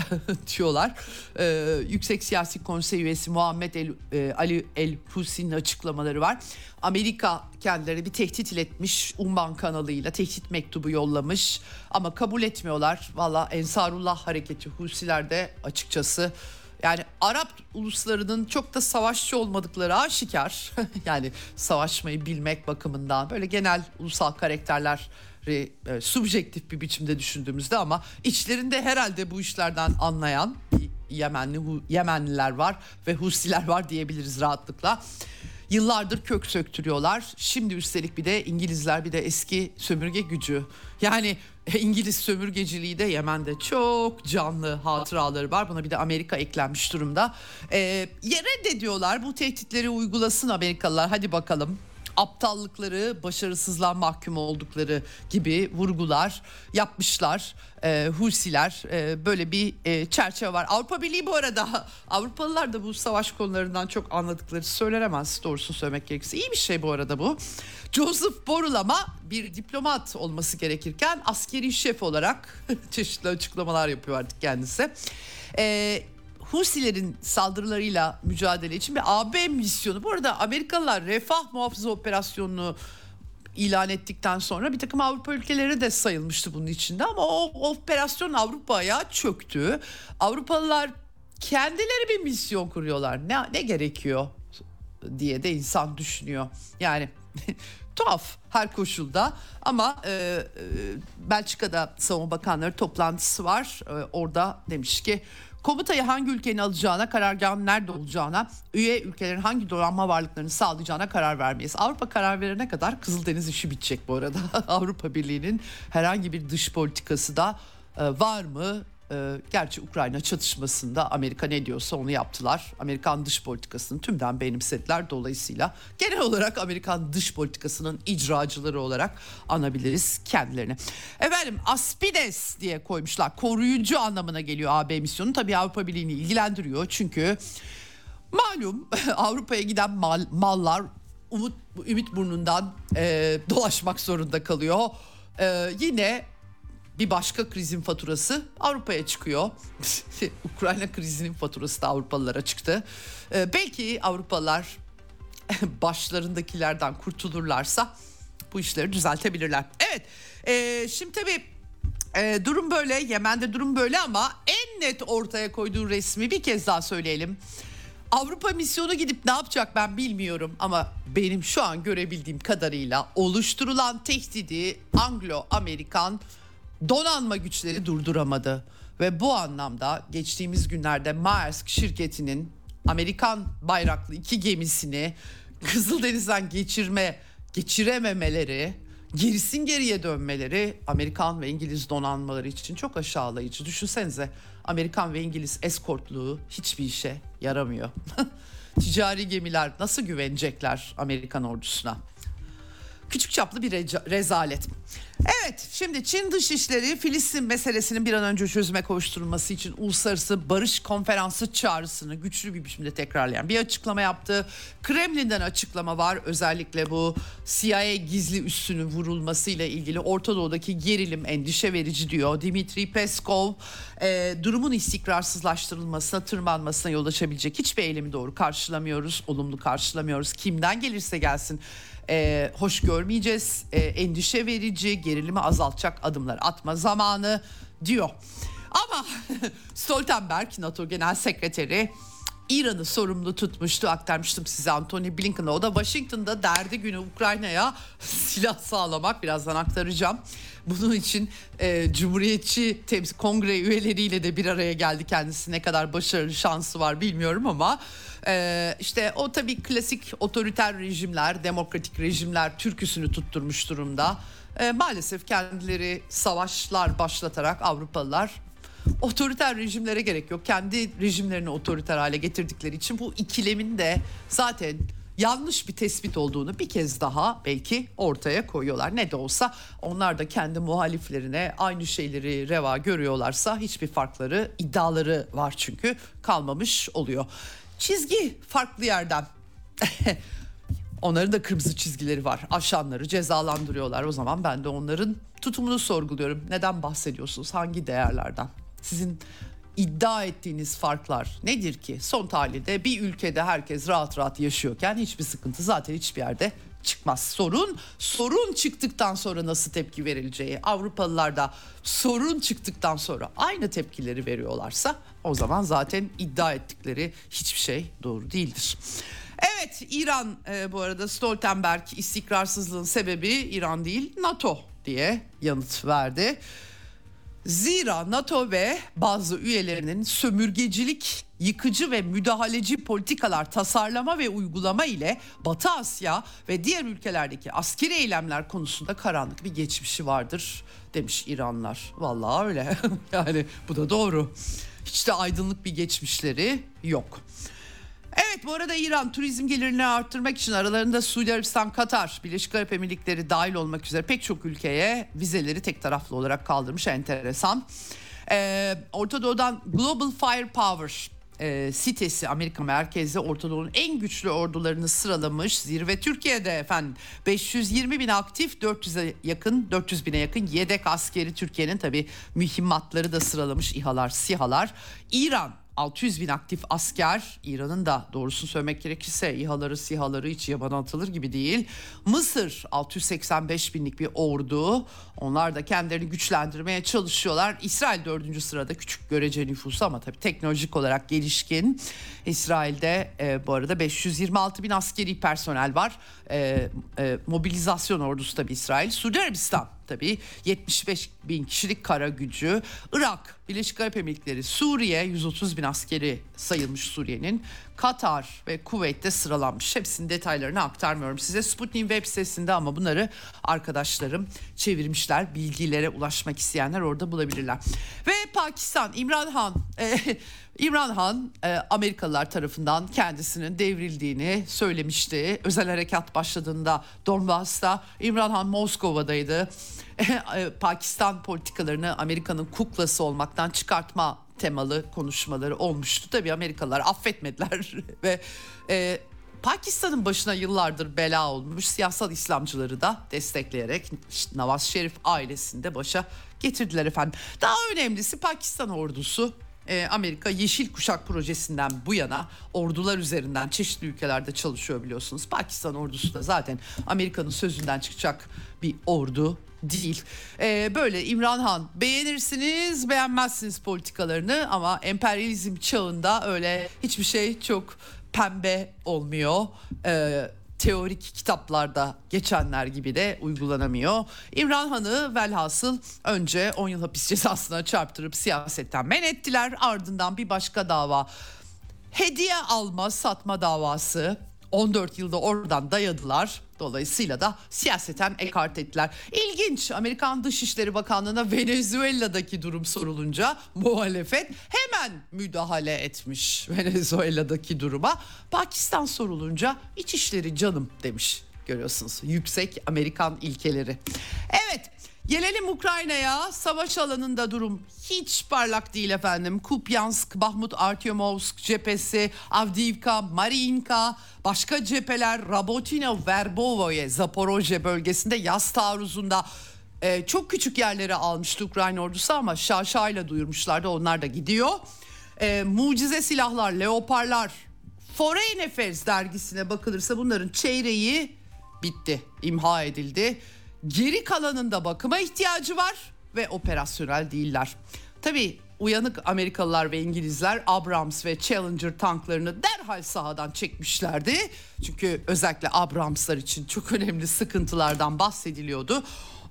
[LAUGHS] diyorlar. Ee, Yüksek Siyasi Konsey üyesi Muhammed El, e, Ali El Husi'nin açıklamaları var. Amerika kendileri bir tehdit iletmiş Umman kanalıyla tehdit mektubu yollamış ama kabul etmiyorlar. Valla Ensarullah hareketi Husiler de açıkçası yani Arap uluslarının çok da savaşçı olmadıkları aşikar. [LAUGHS] yani savaşmayı bilmek bakımından böyle genel ulusal karakterler e, subjektif bir biçimde düşündüğümüzde ama içlerinde herhalde bu işlerden anlayan Yemenli Yemenliler var ve Husiler var diyebiliriz rahatlıkla. Yıllardır kök söktürüyorlar. Şimdi üstelik bir de İngilizler bir de eski sömürge gücü. Yani [LAUGHS] İngiliz sömürgeciliği de Yemen'de çok canlı hatıraları var. Buna bir de Amerika eklenmiş durumda. Ee, yere de diyorlar bu tehditleri uygulasın Amerikalılar hadi bakalım aptallıkları, başarısızlığa mahkum oldukları gibi vurgular yapmışlar. E, Husiler e, böyle bir e, çerçeve var. Avrupa Birliği bu arada [LAUGHS] Avrupalılar da bu savaş konularından çok anladıkları söylenemez doğrusu söylemek gerekirse. iyi bir şey bu arada bu. Joseph Borrell ama bir diplomat olması gerekirken askeri şef olarak [LAUGHS] çeşitli açıklamalar yapıyor artık kendisi. E, Husilerin saldırılarıyla mücadele için bir AB misyonu. Bu arada Amerikalılar refah muhafızı operasyonunu ilan ettikten sonra bir takım Avrupa ülkeleri de sayılmıştı bunun içinde ama o operasyon Avrupa'ya çöktü. Avrupalılar kendileri bir misyon kuruyorlar. Ne, ne gerekiyor diye de insan düşünüyor. Yani [LAUGHS] tuhaf her koşulda ama e, e, Belçika'da savunma bakanları toplantısı var. E, orada demiş ki komutayı hangi ülkenin alacağına, karargahın nerede olacağına, üye ülkelerin hangi donanma varlıklarını sağlayacağına karar vermeyiz. Avrupa karar verene kadar Kızıldeniz işi bitecek bu arada. [LAUGHS] Avrupa Birliği'nin herhangi bir dış politikası da e, var mı e, gerçi Ukrayna çatışmasında Amerika ne diyorsa onu yaptılar. Amerikan dış politikasını tümden benimsediler. Dolayısıyla genel olarak Amerikan dış politikasının icracıları olarak anabiliriz kendilerini. Efendim Aspides diye koymuşlar. Koruyucu anlamına geliyor AB misyonu. Tabii Avrupa Birliği'ni ilgilendiriyor. Çünkü malum [LAUGHS] Avrupa'ya giden mal, mallar umut ümit burnundan e, dolaşmak zorunda kalıyor. E, yine bir başka krizin faturası Avrupa'ya çıkıyor. [LAUGHS] Ukrayna krizinin faturası da Avrupalılara çıktı. Ee, belki Avrupalılar [LAUGHS] başlarındakilerden kurtulurlarsa bu işleri düzeltebilirler. Evet e, şimdi tabii e, durum böyle Yemen'de durum böyle ama en net ortaya koyduğu resmi bir kez daha söyleyelim. Avrupa misyonu gidip ne yapacak ben bilmiyorum ama benim şu an görebildiğim kadarıyla oluşturulan tehdidi Anglo-Amerikan donanma güçleri durduramadı. Ve bu anlamda geçtiğimiz günlerde Maersk şirketinin Amerikan bayraklı iki gemisini Kızıldeniz'den geçirme geçirememeleri, gerisin geriye dönmeleri Amerikan ve İngiliz donanmaları için çok aşağılayıcı. Düşünsenize Amerikan ve İngiliz eskortluğu hiçbir işe yaramıyor. [LAUGHS] Ticari gemiler nasıl güvenecekler Amerikan ordusuna? Küçük çaplı bir rezalet. Evet şimdi Çin Dışişleri Filistin meselesinin bir an önce çözüme kavuşturulması için uluslararası barış konferansı çağrısını güçlü bir biçimde tekrarlayan bir açıklama yaptı. Kremlin'den açıklama var özellikle bu CIA gizli üssünün vurulmasıyla ilgili Orta Doğu'daki gerilim endişe verici diyor. Dimitri Peskov e, durumun istikrarsızlaştırılmasına tırmanmasına yol açabilecek hiçbir eylemi doğru karşılamıyoruz, olumlu karşılamıyoruz. Kimden gelirse gelsin e, hoş görmeyeceğiz. E, endişe verici, gerilimi azaltacak adımlar atma zamanı diyor. Ama [LAUGHS] Stoltenberg NATO Genel Sekreteri İran'ı sorumlu tutmuştu. Aktarmıştım size Anthony Blinken'a. O da Washington'da derdi günü Ukrayna'ya [LAUGHS] silah sağlamak. Birazdan aktaracağım. Bunun için e, Cumhuriyetçi temsil kongre üyeleriyle de bir araya geldi kendisi. Ne kadar başarılı şansı var bilmiyorum ama e, işte o tabii klasik otoriter rejimler, demokratik rejimler türküsünü tutturmuş durumda. E, maalesef kendileri savaşlar başlatarak Avrupalılar otoriter rejimlere gerek yok. Kendi rejimlerini otoriter hale getirdikleri için bu ikilemin de zaten yanlış bir tespit olduğunu bir kez daha belki ortaya koyuyorlar. Ne de olsa onlar da kendi muhaliflerine aynı şeyleri reva görüyorlarsa hiçbir farkları, iddiaları var çünkü kalmamış oluyor. Çizgi farklı yerden. [LAUGHS] Onların da kırmızı çizgileri var. Aşanları cezalandırıyorlar. O zaman ben de onların tutumunu sorguluyorum. Neden bahsediyorsunuz? Hangi değerlerden? Sizin iddia ettiğiniz farklar nedir ki? Son tahlilde bir ülkede herkes rahat rahat yaşıyorken hiçbir sıkıntı zaten hiçbir yerde çıkmaz. Sorun sorun çıktıktan sonra nasıl tepki verileceği. Avrupalılar da sorun çıktıktan sonra aynı tepkileri veriyorlarsa o zaman zaten iddia ettikleri hiçbir şey doğru değildir. Evet İran e, bu arada Stoltenberg istikrarsızlığın sebebi İran değil NATO diye yanıt verdi. Zira NATO ve bazı üyelerinin sömürgecilik, yıkıcı ve müdahaleci politikalar tasarlama ve uygulama ile Batı Asya ve diğer ülkelerdeki askeri eylemler konusunda karanlık bir geçmişi vardır demiş İranlar. Vallahi öyle. [LAUGHS] yani bu da doğru. Hiç de aydınlık bir geçmişleri yok. Evet bu arada İran turizm gelirini arttırmak için aralarında Suudi Arabistan, Katar, Birleşik Arap Emirlikleri dahil olmak üzere pek çok ülkeye vizeleri tek taraflı olarak kaldırmış enteresan. Ee, Orta Doğu'dan Global Firepower e, sitesi Amerika merkezli Orta Doğu'nun en güçlü ordularını sıralamış. Zirve Türkiye'de efendim 520 bin aktif 400'e yakın 400 bine yakın yedek askeri Türkiye'nin tabi mühimmatları da sıralamış İHA'lar SİHA'lar. İran 600 bin aktif asker İran'ın da doğrusunu söylemek gerekirse İHA'ları SİHA'ları hiç yabana atılır gibi değil. Mısır 685 binlik bir ordu onlar da kendilerini güçlendirmeye çalışıyorlar. İsrail dördüncü sırada küçük görece nüfusu ama tabii teknolojik olarak gelişkin. İsrail'de e, bu arada 526 bin askeri personel var. E, e, mobilizasyon ordusu tabii İsrail. Suudi Arabistan tabii 75 bin kişilik kara gücü. Irak, Birleşik Arap Emirlikleri, Suriye 130 bin askeri sayılmış Suriye'nin. Katar ve Kuveyt'te sıralanmış. Hepsinin detaylarını aktarmıyorum size. Sputnik web sitesinde ama bunları arkadaşlarım çevirmişler. Bilgilere ulaşmak isteyenler orada bulabilirler. Ve Pakistan, İmran Han... [LAUGHS] E, İmran Han e, Amerikalılar tarafından kendisinin devrildiğini söylemişti. Özel harekat başladığında Donbass'ta İmran Han Moskova'daydı. [LAUGHS] E, Pakistan politikalarını Amerika'nın kuklası olmaktan çıkartma temalı konuşmaları olmuştu. Tabii Amerikalılar affetmediler [LAUGHS] ve e, Pakistan'ın başına yıllardır bela olmuş siyasal İslamcıları da destekleyerek Nawaz Şerif ailesinde başa getirdiler efendim. Daha önemlisi Pakistan ordusu e, Amerika Yeşil Kuşak projesinden bu yana ordular üzerinden çeşitli ülkelerde çalışıyor biliyorsunuz. Pakistan ordusu da zaten Amerika'nın sözünden çıkacak bir ordu değil. Ee, böyle İmran Han beğenirsiniz beğenmezsiniz politikalarını ama emperyalizm çağında öyle hiçbir şey çok pembe olmuyor. Ee, teorik kitaplarda geçenler gibi de uygulanamıyor. İmran Han'ı velhasıl önce 10 yıl hapis [LAUGHS] cezasına çarptırıp siyasetten men ettiler. Ardından bir başka dava hediye alma satma davası 14 yılda oradan dayadılar. Dolayısıyla da siyaseten ekart ettiler. İlginç Amerikan Dışişleri Bakanlığı'na Venezuela'daki durum sorulunca muhalefet hemen müdahale etmiş Venezuela'daki duruma. Pakistan sorulunca İçişleri canım demiş görüyorsunuz. Yüksek Amerikan ilkeleri. Evet Gelelim Ukrayna'ya. Savaş alanında durum hiç parlak değil efendim. Kupyansk, Bahmut Artyomovsk cephesi, Avdiivka, Mariinka, başka cepheler Rabotino, Verbovoye, Zaporojye bölgesinde yaz taarruzunda e, çok küçük yerleri almıştı Ukrayna ordusu ama şaşayla duyurmuşlardı. Onlar da gidiyor. E, mucize silahlar, leoparlar, Foreign Affairs dergisine bakılırsa bunların çeyreği bitti, imha edildi. Geri kalanında bakıma ihtiyacı var ve operasyonel değiller. Tabii uyanık Amerikalılar ve İngilizler Abrams ve Challenger tanklarını derhal sahadan çekmişlerdi. Çünkü özellikle Abramslar için çok önemli sıkıntılardan bahsediliyordu.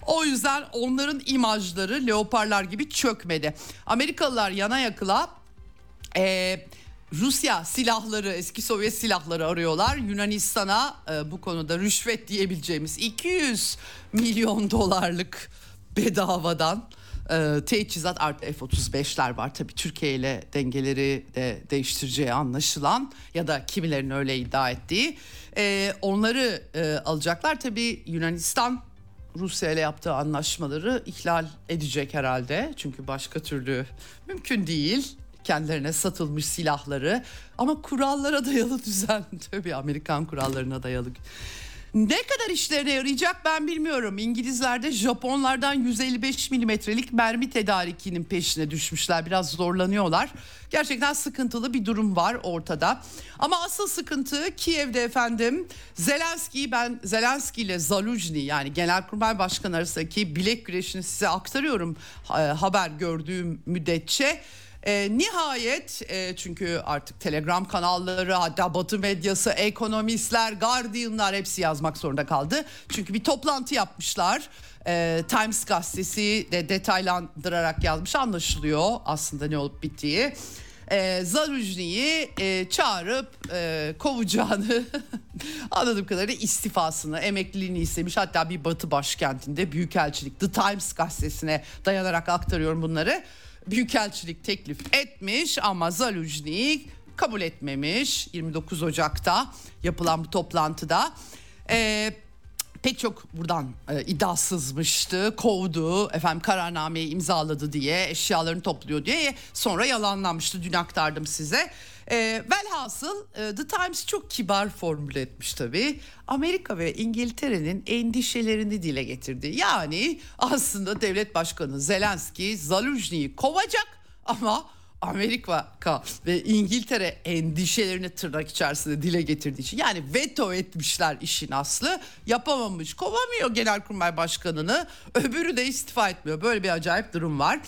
O yüzden onların imajları leoparlar gibi çökmedi. Amerikalılar yana yakıla e, Rusya silahları eski Sovyet silahları arıyorlar. Yunanistan'a e, bu konuda rüşvet diyebileceğimiz 200 milyon dolarlık bedavadan e, teçhizat artı F-35'ler var. Tabii Türkiye ile dengeleri de değiştireceği anlaşılan ya da kimilerin öyle iddia ettiği. E, onları e, alacaklar. Tabii Yunanistan Rusya ile yaptığı anlaşmaları ihlal edecek herhalde. Çünkü başka türlü mümkün değil kendilerine satılmış silahları ama kurallara dayalı [LAUGHS] düzen tabii Amerikan kurallarına dayalı. Ne kadar işlerine yarayacak ben bilmiyorum. İngilizler Japonlardan 155 milimetrelik mermi tedarikinin peşine düşmüşler. Biraz zorlanıyorlar. Gerçekten sıkıntılı bir durum var ortada. Ama asıl sıkıntı Kiev'de efendim. Zelenski'yi ben Zelenski ile Zaluzhny yani Genelkurmay Başkanı arasındaki bilek güreşini size aktarıyorum. Haber gördüğüm müddetçe. E, nihayet e, çünkü artık telegram kanalları hatta batı medyası ekonomistler Guardian'lar hepsi yazmak zorunda kaldı. Çünkü bir toplantı yapmışlar. E, Times gazetesi de detaylandırarak yazmış anlaşılıyor aslında ne olup bittiği. E, Zarujni'yi e, çağırıp e, kovacağını [LAUGHS] anladığım kadarıyla istifasını, emekliliğini istemiş. Hatta bir batı başkentinde büyükelçilik The Times gazetesine dayanarak aktarıyorum bunları. Büyükelçilik teklif etmiş ama Zaluzhny kabul etmemiş 29 Ocak'ta yapılan bu toplantıda. Ee, pek çok buradan e, iddiasızmıştı, kovdu, efendim kararnameyi imzaladı diye, eşyalarını topluyor diye sonra yalanlanmıştı. Dün aktardım size. E, velhasıl e, The Times çok kibar formüle etmiş tabii. Amerika ve İngiltere'nin endişelerini dile getirdi. Yani aslında devlet başkanı Zelenski Zaluzhny'yi kovacak ama Amerika ve İngiltere endişelerini tırnak içerisinde dile getirdiği için yani veto etmişler işin aslı yapamamış kovamıyor genelkurmay başkanını öbürü de istifa etmiyor böyle bir acayip durum var.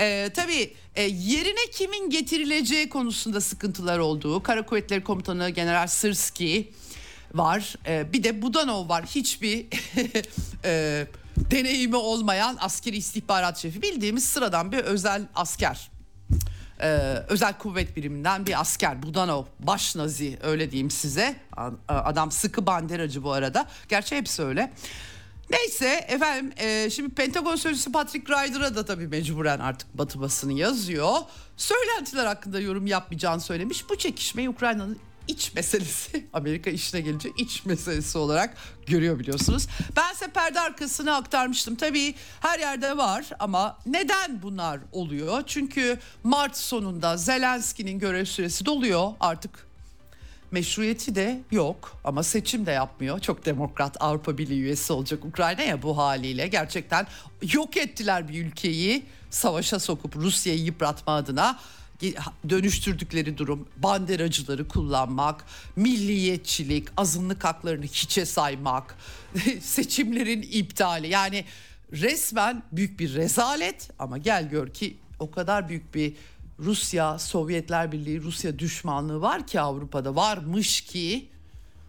Ee, tabii e, yerine kimin getirileceği konusunda sıkıntılar olduğu Kara Kuvvetleri Komutanı General Sırski var. Ee, bir de Budanov var. Hiçbir [LAUGHS] e, deneyimi olmayan askeri istihbarat şefi. Bildiğimiz sıradan bir özel asker. Ee, özel kuvvet biriminden bir asker. Budanov baş nazi öyle diyeyim size. Adam sıkı banderacı bu arada. Gerçi hepsi öyle Neyse efendim e, şimdi Pentagon sözcüsü Patrick Ryder'a da tabii mecburen artık batı basını yazıyor. Söylentiler hakkında yorum yapmayacağını söylemiş. Bu çekişmeyi Ukrayna'nın iç meselesi [LAUGHS] Amerika işine gelince iç meselesi olarak görüyor biliyorsunuz. Ben size perde arkasını aktarmıştım. Tabii her yerde var ama neden bunlar oluyor? Çünkü Mart sonunda Zelenski'nin görev süresi doluyor artık meşruiyeti de yok ama seçim de yapmıyor. Çok demokrat Avrupa Birliği üyesi olacak Ukrayna ya bu haliyle. Gerçekten yok ettiler bir ülkeyi savaşa sokup Rusya'yı yıpratma adına. Dönüştürdükleri durum banderacıları kullanmak, milliyetçilik, azınlık haklarını hiçe saymak, [LAUGHS] seçimlerin iptali. Yani resmen büyük bir rezalet ama gel gör ki o kadar büyük bir Rusya, Sovyetler Birliği, Rusya düşmanlığı var ki Avrupa'da varmış ki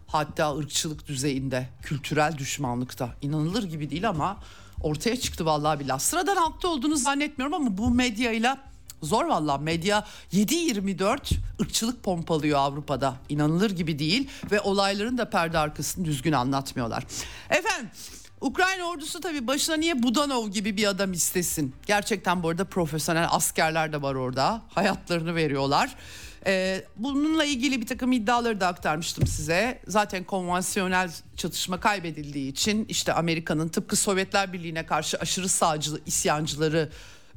hatta ırkçılık düzeyinde, kültürel düşmanlıkta inanılır gibi değil ama ortaya çıktı vallahi billah. Sıradan halkta olduğunu zannetmiyorum ama bu medyayla zor vallahi medya 7-24 ırkçılık pompalıyor Avrupa'da. İnanılır gibi değil ve olayların da perde arkasını düzgün anlatmıyorlar. Efendim Ukrayna ordusu tabii başına niye Budanov gibi bir adam istesin? Gerçekten bu arada profesyonel askerler de var orada. Hayatlarını veriyorlar. Ee, bununla ilgili bir takım iddiaları da aktarmıştım size. Zaten konvansiyonel çatışma kaybedildiği için işte Amerika'nın tıpkı Sovyetler Birliği'ne karşı aşırı sağcı isyancıları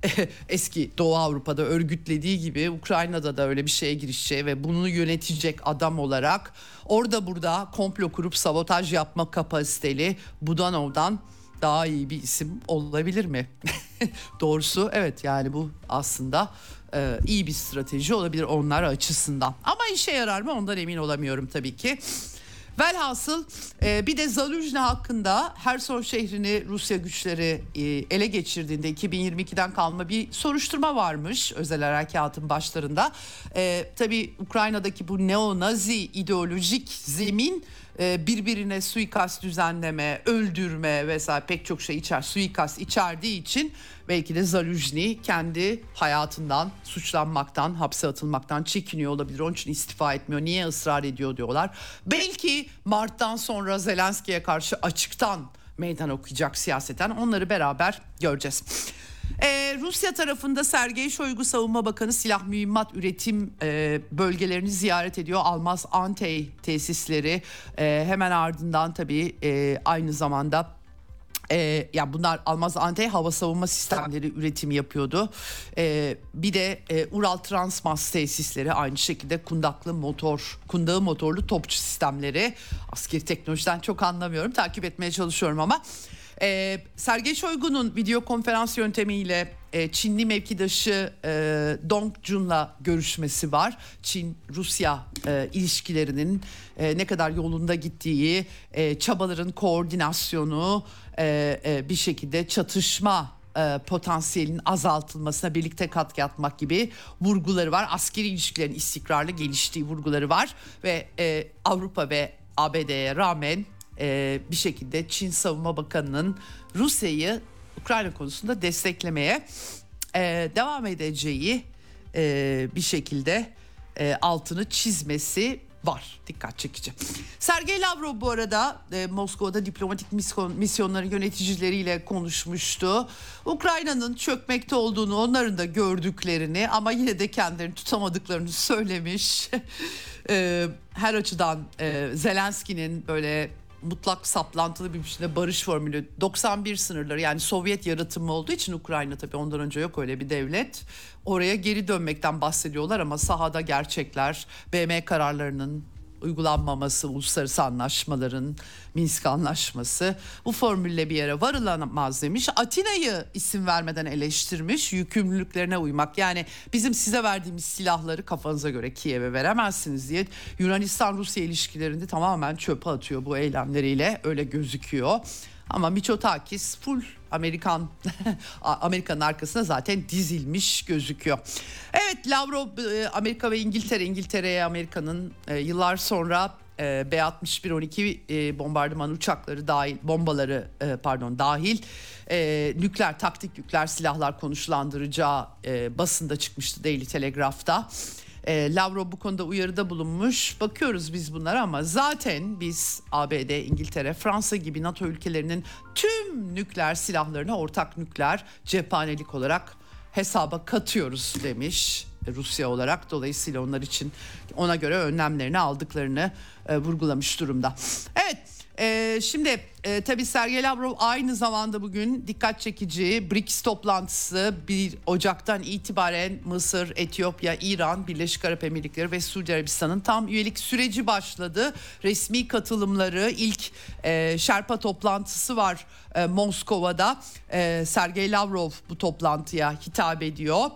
[LAUGHS] eski Doğu Avrupa'da örgütlediği gibi Ukrayna'da da öyle bir şeye girişeceği ve bunu yönetecek adam olarak orada burada komplo kurup sabotaj yapma kapasiteli Budanov'dan daha iyi bir isim olabilir mi? [LAUGHS] Doğrusu evet yani bu aslında e, iyi bir strateji olabilir onlar açısından. Ama işe yarar mı ondan emin olamıyorum tabii ki. Velhasıl e, bir de Zaluzhne hakkında Herson şehrini Rusya güçleri e, ele geçirdiğinde 2022'den kalma bir soruşturma varmış özel harekatın başlarında. E, tabii Ukrayna'daki bu neo-nazi ideolojik zemin e, birbirine suikast düzenleme, öldürme vesaire pek çok şey içer, suikast içerdiği için belki de Zaluzhny kendi hayatından suçlanmaktan, hapse atılmaktan çekiniyor olabilir. Onun için istifa etmiyor. Niye ısrar ediyor diyorlar. Belki Mart'tan sonra Zelenski'ye karşı açıktan meydan okuyacak siyaseten. Onları beraber göreceğiz. Ee, Rusya tarafında Sergey Shoigu Savunma Bakanı silah mühimmat üretim e, bölgelerini ziyaret ediyor. Almaz Antey tesisleri e, hemen ardından tabii e, aynı zamanda e, ya bunlar Almaz Antey hava savunma sistemleri üretimi yapıyordu. E, bir de e, Ural Transmas tesisleri aynı şekilde kundaklı motor, kundağı motorlu topçu sistemleri. Askeri teknolojiden çok anlamıyorum. Takip etmeye çalışıyorum ama e, Sergey Shoigu'nun video konferans yöntemiyle e, Çinli mevkidaşı e, Dong Jun'la görüşmesi var. Çin-Rusya e, ilişkilerinin e, ne kadar yolunda gittiği, e, çabaların koordinasyonu, e, e, bir şekilde çatışma e, potansiyelinin azaltılmasına birlikte katkı atmak gibi vurguları var. Askeri ilişkilerin istikrarlı geliştiği vurguları var ve e, Avrupa ve ABD'ye rağmen e, bir şekilde Çin Savunma Bakanı'nın Rusya'yı Ukrayna konusunda desteklemeye e, devam edeceği e, bir şekilde e, altını çizmesi var. Dikkat çekici. Sergey Lavrov bu arada e, Moskova'da diplomatik misyon, misyonların yöneticileriyle konuşmuştu. Ukrayna'nın çökmekte olduğunu, onların da gördüklerini ama yine de kendilerini tutamadıklarını söylemiş. [LAUGHS] e, her açıdan e, Zelenski'nin böyle mutlak saplantılı bir biçimde barış formülü 91 sınırları yani Sovyet yaratımı olduğu için Ukrayna tabii ondan önce yok öyle bir devlet. Oraya geri dönmekten bahsediyorlar ama sahada gerçekler BM kararlarının uygulanmaması, uluslararası anlaşmaların, Minsk anlaşması bu formülle bir yere varılamaz demiş. Atina'yı isim vermeden eleştirmiş, yükümlülüklerine uymak. Yani bizim size verdiğimiz silahları kafanıza göre Kiev'e veremezsiniz diye Yunanistan-Rusya ilişkilerini tamamen çöpe atıyor bu eylemleriyle öyle gözüküyor. Ama Miçotakis full Amerikan [LAUGHS] Amerika'nın arkasına zaten dizilmiş gözüküyor. Evet Lavrov e, Amerika ve İngiltere İngiltere'ye Amerika'nın e, yıllar sonra e, B-61-12 bombardıman uçakları dahil bombaları pardon dahil nükleer taktik nükleer silahlar konuşlandıracağı basında çıkmıştı Daily Telegraph'ta. E, Lavrov bu konuda uyarıda bulunmuş. Bakıyoruz biz bunlara ama zaten biz ABD, İngiltere, Fransa gibi NATO ülkelerinin tüm nükleer silahlarını ortak nükleer cephanelik olarak hesaba katıyoruz demiş Rusya olarak. Dolayısıyla onlar için ona göre önlemlerini aldıklarını e, vurgulamış durumda. Evet ee, şimdi e, tabii Sergey Lavrov aynı zamanda bugün dikkat çekici BRICS toplantısı 1 Ocak'tan itibaren Mısır, Etiyopya, İran, Birleşik Arap Emirlikleri ve Suudi Arabistan'ın tam üyelik süreci başladı. Resmi katılımları ilk e, Şerpa toplantısı var e, Moskova'da. E, Sergey Lavrov bu toplantıya hitap ediyor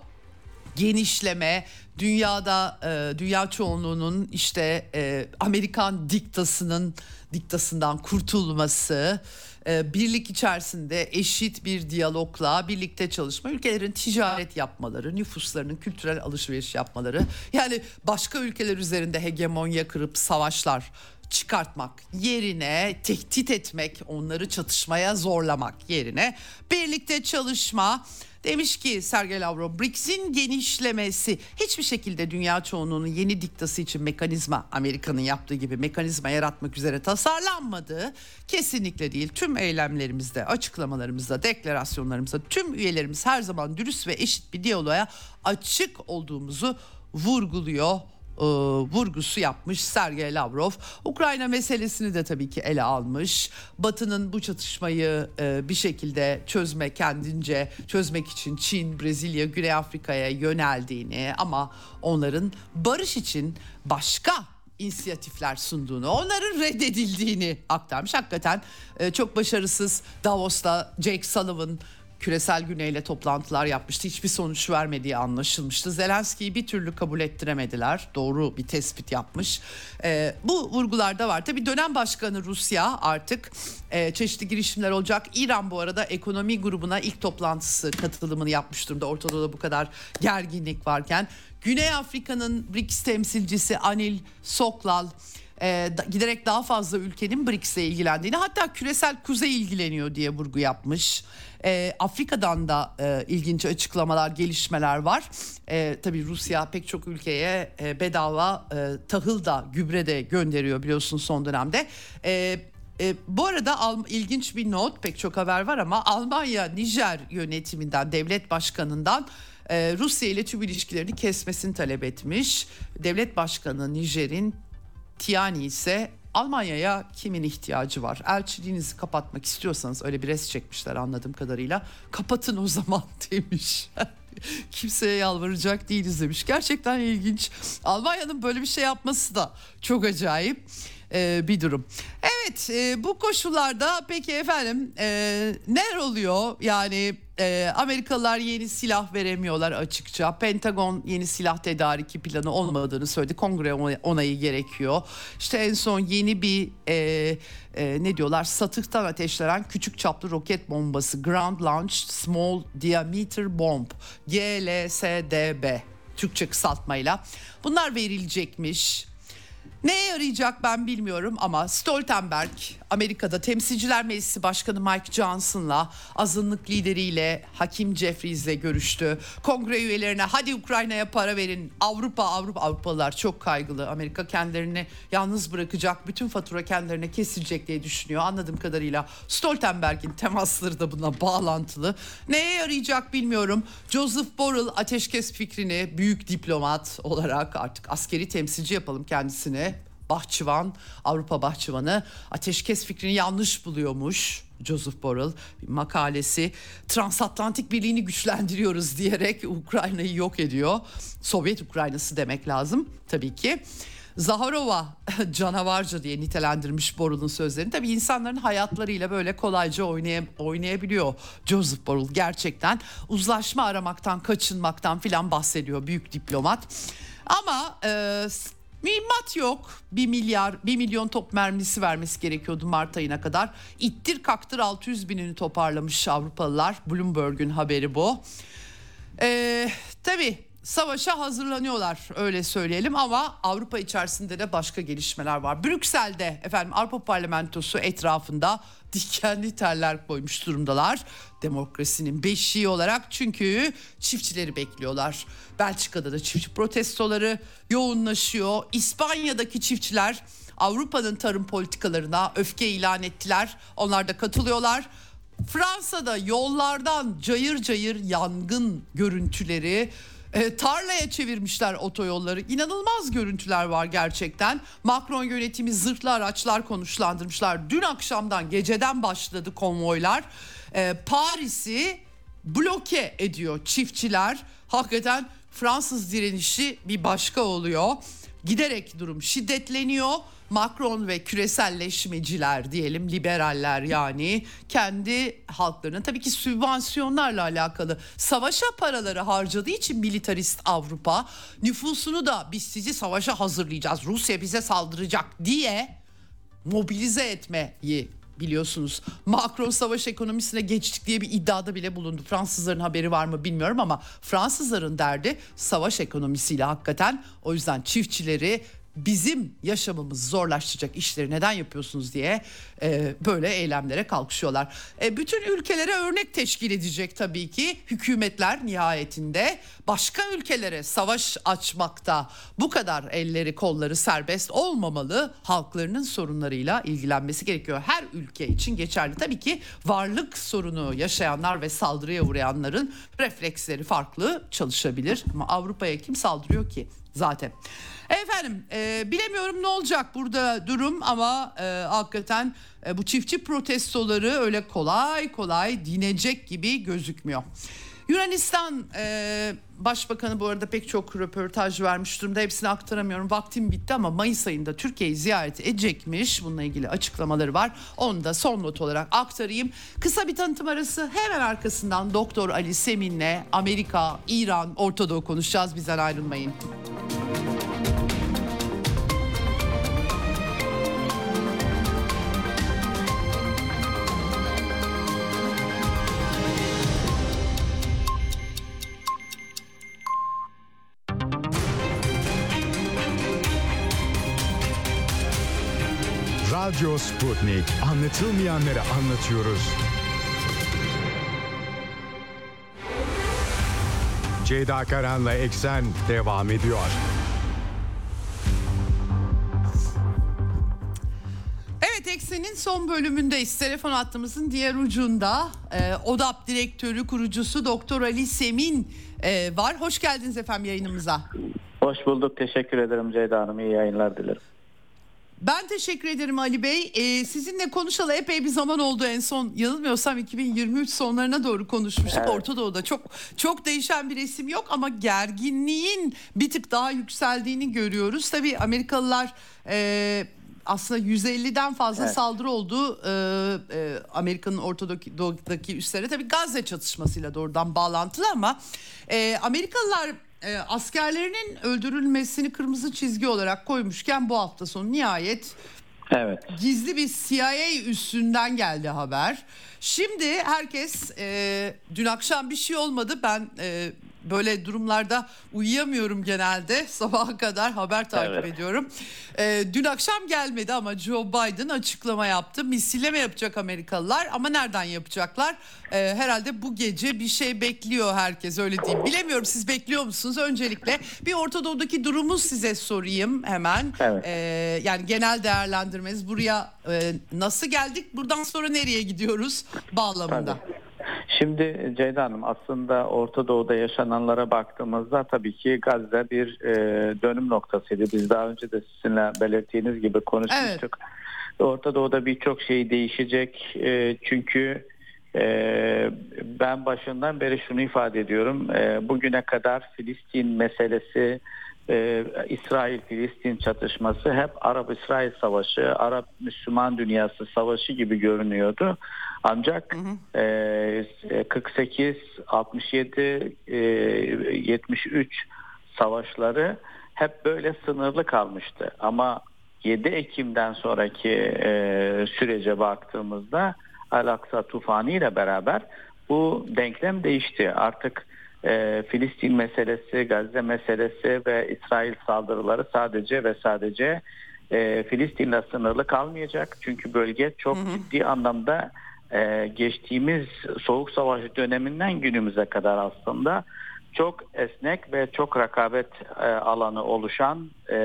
genişleme, dünyada e, dünya çoğunluğunun işte e, Amerikan diktasının diktasından kurtulması, e, birlik içerisinde eşit bir diyalogla birlikte çalışma, ülkelerin ticaret yapmaları, nüfuslarının kültürel alışveriş yapmaları, yani başka ülkeler üzerinde hegemonya kırıp savaşlar çıkartmak yerine tehdit etmek, onları çatışmaya zorlamak yerine birlikte çalışma, Demiş ki Sergey Lavrov BRICS'in genişlemesi hiçbir şekilde dünya çoğunluğunun yeni diktası için mekanizma Amerika'nın yaptığı gibi mekanizma yaratmak üzere tasarlanmadı. Kesinlikle değil. Tüm eylemlerimizde, açıklamalarımızda, deklarasyonlarımızda tüm üyelerimiz her zaman dürüst ve eşit bir diyaloğa açık olduğumuzu vurguluyor e, vurgusu yapmış Sergey Lavrov. Ukrayna meselesini de tabii ki ele almış. Batı'nın bu çatışmayı e, bir şekilde çözme kendince çözmek için Çin, Brezilya, Güney Afrika'ya yöneldiğini ama onların barış için başka inisiyatifler sunduğunu, onların reddedildiğini aktarmış. Hakikaten e, çok başarısız Davos'ta Jake Sullivan küresel güneyle toplantılar yapmıştı. Hiçbir sonuç vermediği anlaşılmıştı. Zelenski'yi bir türlü kabul ettiremediler. Doğru bir tespit yapmış. E, bu vurgularda var. Tabii dönem başkanı Rusya artık e, çeşitli girişimler olacak. İran bu arada ekonomi grubuna ilk toplantısı katılımını yapmış durumda. Ortada da bu kadar gerginlik varken. Güney Afrika'nın BRICS temsilcisi Anil Soklal e, giderek daha fazla ülkenin BRICS'le ilgilendiğini hatta küresel kuzey ilgileniyor diye vurgu yapmış. E, Afrika'dan da e, ilginç açıklamalar, gelişmeler var. E, tabii Rusya pek çok ülkeye e, bedava e, tahıl da gübre de gönderiyor biliyorsun son dönemde. E, e, bu arada al, ilginç bir not pek çok haber var ama Almanya Nijer yönetiminden devlet başkanından e, Rusya ile tüm ilişkilerini kesmesini talep etmiş. Devlet başkanı Nijer'in Tiani ise Almanya'ya kimin ihtiyacı var? Elçiliğinizi kapatmak istiyorsanız öyle bir res çekmişler anladığım kadarıyla. Kapatın o [LAUGHS] zaman demiş. [LAUGHS] Kimseye yalvaracak değiliz demiş. Gerçekten ilginç. Almanya'nın böyle bir şey yapması da çok acayip e, bir durum. Evet e, bu koşullarda peki efendim e, neler oluyor? Yani Amerikalılar yeni silah veremiyorlar açıkça. Pentagon yeni silah tedariki planı olmadığını söyledi. Kongre onayı gerekiyor. İşte en son yeni bir e, e, ne diyorlar satıktan ateşlenen küçük çaplı roket bombası Ground Launched Small Diameter Bomb GLSDB Türkçe kısaltmayla. Bunlar verilecekmiş. Neye yarayacak ben bilmiyorum ama Stoltenberg Amerika'da Temsilciler Meclisi Başkanı Mike Johnson'la azınlık lideriyle Hakim Jeffries'le görüştü. Kongre üyelerine hadi Ukrayna'ya para verin. Avrupa Avrupa Avrupalılar çok kaygılı. Amerika kendilerini yalnız bırakacak. Bütün fatura kendilerine kesilecek diye düşünüyor. Anladığım kadarıyla Stoltenberg'in temasları da buna bağlantılı. Neye yarayacak bilmiyorum. Joseph Borrell ateşkes fikrini büyük diplomat olarak artık askeri temsilci yapalım kendisine bahçıvan, Avrupa bahçıvanı ateşkes fikrini yanlış buluyormuş. Joseph Borrell bir makalesi transatlantik birliğini güçlendiriyoruz diyerek Ukrayna'yı yok ediyor. Sovyet Ukraynası demek lazım tabii ki. Zaharova [LAUGHS] canavarca diye nitelendirmiş Borrell'ın sözlerini. Tabii insanların hayatlarıyla böyle kolayca oynay oynayabiliyor Joseph Borrell gerçekten. Uzlaşma aramaktan, kaçınmaktan filan bahsediyor büyük diplomat. Ama e, Mühimmat yok. Bir milyar, bir milyon top mermisi vermesi gerekiyordu Mart ayına kadar. İttir kaktır 600 binini toparlamış Avrupalılar. Bloomberg'un haberi bu. Ee, tabii savaşa hazırlanıyorlar öyle söyleyelim ama Avrupa içerisinde de başka gelişmeler var. Brüksel'de efendim Avrupa Parlamentosu etrafında [LAUGHS] dikenli teller koymuş durumdalar. Demokrasinin beşiği olarak çünkü çiftçileri bekliyorlar. Belçika'da da çiftçi protestoları yoğunlaşıyor. İspanya'daki çiftçiler Avrupa'nın tarım politikalarına öfke ilan ettiler. Onlar da katılıyorlar. Fransa'da yollardan cayır cayır yangın görüntüleri e, tarlaya çevirmişler otoyolları. İnanılmaz görüntüler var gerçekten. Macron yönetimi zırhlı araçlar konuşlandırmışlar. Dün akşamdan geceden başladı konvoylar. E, Paris'i bloke ediyor çiftçiler. Hakikaten Fransız direnişi bir başka oluyor. Giderek durum şiddetleniyor Macron ve küreselleşmeciler diyelim liberaller yani kendi halklarının tabii ki sübvansiyonlarla alakalı savaşa paraları harcadığı için militarist Avrupa nüfusunu da biz sizi savaşa hazırlayacağız Rusya bize saldıracak diye mobilize etmeyi biliyorsunuz. Macron savaş ekonomisine geçtik diye bir iddiada bile bulundu. Fransızların haberi var mı bilmiyorum ama Fransızların derdi savaş ekonomisiyle hakikaten o yüzden çiftçileri bizim yaşamımızı zorlaştıracak işleri neden yapıyorsunuz diye e, böyle eylemlere kalkışıyorlar. E, bütün ülkelere örnek teşkil edecek tabii ki hükümetler nihayetinde başka ülkelere savaş açmakta bu kadar elleri kolları serbest olmamalı halklarının sorunlarıyla ilgilenmesi gerekiyor. Her ülke için geçerli tabii ki varlık sorunu yaşayanlar ve saldırıya uğrayanların refleksleri farklı çalışabilir ama Avrupa'ya kim saldırıyor ki zaten? Efendim e, bilemiyorum ne olacak burada durum ama e, hakikaten bu çiftçi protestoları öyle kolay kolay dinecek gibi gözükmüyor. Yunanistan e, Başbakanı bu arada pek çok röportaj vermiş durumda. Hepsini aktaramıyorum. Vaktim bitti ama Mayıs ayında Türkiye'yi ziyaret edecekmiş. Bununla ilgili açıklamaları var. Onu da son not olarak aktarayım. Kısa bir tanıtım arası hemen arkasından Doktor Ali Semin'le Amerika, İran, Orta Doğu konuşacağız. Bizden ayrılmayın. Radyo Sputnik. Anlatılmayanları anlatıyoruz. Ceyda Karan'la Eksen devam ediyor. Evet Eksen'in son bölümündeyiz. Telefon hattımızın diğer ucunda e, ODAP direktörü kurucusu Doktor Ali Semin e, var. Hoş geldiniz efendim yayınımıza. Hoş bulduk. Teşekkür ederim Ceyda Hanım. İyi yayınlar dilerim. Ben teşekkür ederim Ali Bey. Ee, sizinle konuşalı epey bir zaman oldu en son yanılmıyorsam 2023 sonlarına doğru konuşmuştuk. Evet. Orta Doğu'da çok çok değişen bir resim yok ama gerginliğin bir tık daha yükseldiğini görüyoruz. Tabii Amerikalılar e, aslında 150'den fazla Evet. saldırı oldu e, e, Amerika'nın Orta Doğu- Doğu'daki üstlere. Tabii Gazze çatışmasıyla doğrudan bağlantılı ama e, Amerikalılar e, askerlerinin öldürülmesini kırmızı çizgi olarak koymuşken bu hafta sonu nihayet Evet. gizli bir CIA üstünden geldi haber. Şimdi herkes e, dün akşam bir şey olmadı. Ben e, böyle durumlarda uyuyamıyorum genelde. [LAUGHS] Sabaha kadar haber takip Evet. ediyorum. E, dün akşam gelmedi ama Joe Biden açıklama yaptı. Misilleme yapacak Amerikalılar ama nereden yapacaklar? E, herhalde bu gece bir şey bekliyor herkes öyle diyeyim. Bilemiyorum siz bekliyor musunuz? Öncelikle bir Orta Doğu'daki durumu size sorayım hemen. Evet. E, yani genel değerlendirmeniz buraya e, nasıl geldik? Buradan sonra nereye gidiyoruz bağlamında? Tabii. Şimdi Ceyda Hanım aslında Orta Doğu'da yaşananlara baktığımızda tabii ki Gazze bir e, dönüm noktasıydı. Biz daha önce de sizinle belirttiğiniz gibi konuşmuştuk. Orta Doğu'da birçok şey değişecek. E, çünkü e, ben başından beri şunu ifade ediyorum. E, bugüne kadar Filistin meselesi e, İsrail-Filistin çatışması hep Arap-İsrail savaşı, Arap-Müslüman dünyası savaşı gibi görünüyordu. Ancak e, 48, 67, e, 73 savaşları hep böyle sınırlı kalmıştı. Ama 7 Ekim'den sonraki e, sürece baktığımızda Al-Aqsa tufanı ile beraber bu denklem değişti. Artık e, Filistin meselesi, Gazze meselesi ve İsrail saldırıları sadece ve sadece e, Filistin'le sınırlı kalmayacak. Çünkü bölge çok ciddi anlamda e, geçtiğimiz Soğuk Savaş döneminden günümüze kadar aslında çok esnek ve çok rakabet e, alanı oluşan e,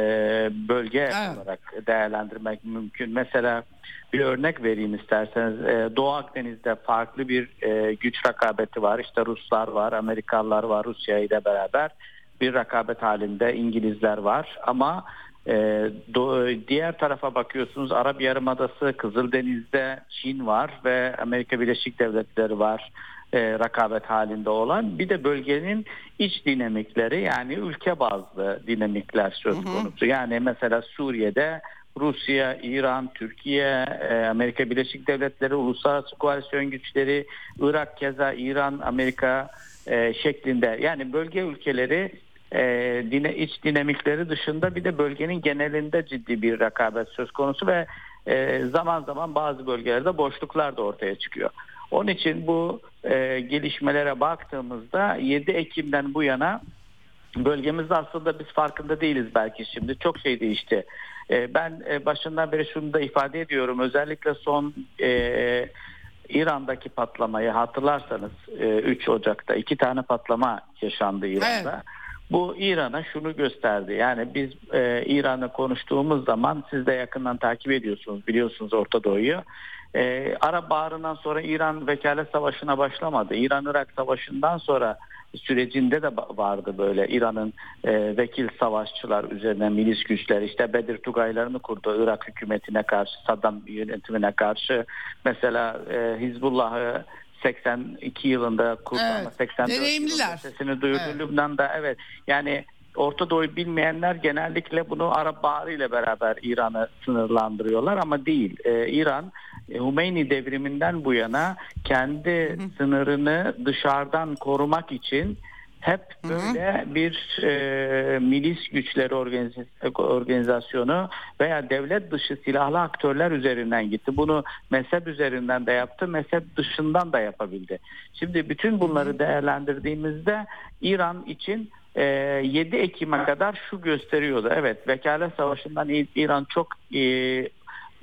bölge Evet. olarak değerlendirmek mümkün. Mesela bir örnek vereyim isterseniz. E, Doğu Akdeniz'de farklı bir e, güç rakabeti var. İşte Ruslar var, Amerikalılar var, Rusya ile beraber bir rakabet halinde İngilizler var. Ama e, do- diğer tarafa bakıyorsunuz Arap Yarımadası, Kızıldeniz'de Çin var ve Amerika Birleşik Devletleri var e, rakabet halinde olan. Bir de bölgenin iç dinamikleri yani ülke bazlı dinamikler söz konusu. Yani mesela Suriye'de Rusya, İran, Türkiye, e, Amerika Birleşik Devletleri, uluslararası koalisyon güçleri, Irak keza İran, Amerika e, şeklinde yani bölge ülkeleri e, iç dinamikleri dışında bir de bölgenin genelinde ciddi bir rekabet söz konusu ve zaman zaman bazı bölgelerde boşluklar da ortaya çıkıyor. Onun için bu gelişmelere baktığımızda 7 Ekim'den bu yana bölgemizde aslında biz farkında değiliz belki şimdi. Çok şey değişti. E, ben e, başından beri şunu da ifade ediyorum. Özellikle son e, İran'daki patlamayı hatırlarsanız 3 Ocak'ta iki tane patlama yaşandı İran'da. Evet. Bu İran'a şunu gösterdi. Yani biz e, İran'la konuştuğumuz zaman siz de yakından takip ediyorsunuz biliyorsunuz Orta Doğu'yu. E, Arap Baharı'ndan sonra İran vekalet savaşına başlamadı. İran-Irak savaşından sonra sürecinde de vardı böyle İran'ın e, vekil savaşçılar üzerine milis güçler işte Bedir Tugaylarını kurdu Irak hükümetine karşı Saddam yönetimine karşı mesela e, Hizbullah'ı 82 yılında kurdu evet. ama 84 yılında sesini duyurdu evet. Lübnan'da evet yani Orta Doğu'yu bilmeyenler genellikle bunu Arap Baharı ile beraber İran'ı sınırlandırıyorlar ama değil. Ee, İran e, Hümeyni devriminden bu yana kendi hı hı. sınırını dışarıdan korumak için hep böyle hı hı. bir e, milis güçleri organizasyonu veya devlet dışı silahlı aktörler üzerinden gitti. Bunu mezhep üzerinden de yaptı, mezhep dışından da yapabildi. Şimdi bütün bunları değerlendirdiğimizde İran için 7 ee, Ekim'e kadar şu gösteriyordu. Evet vekalet savaşından İran çok e,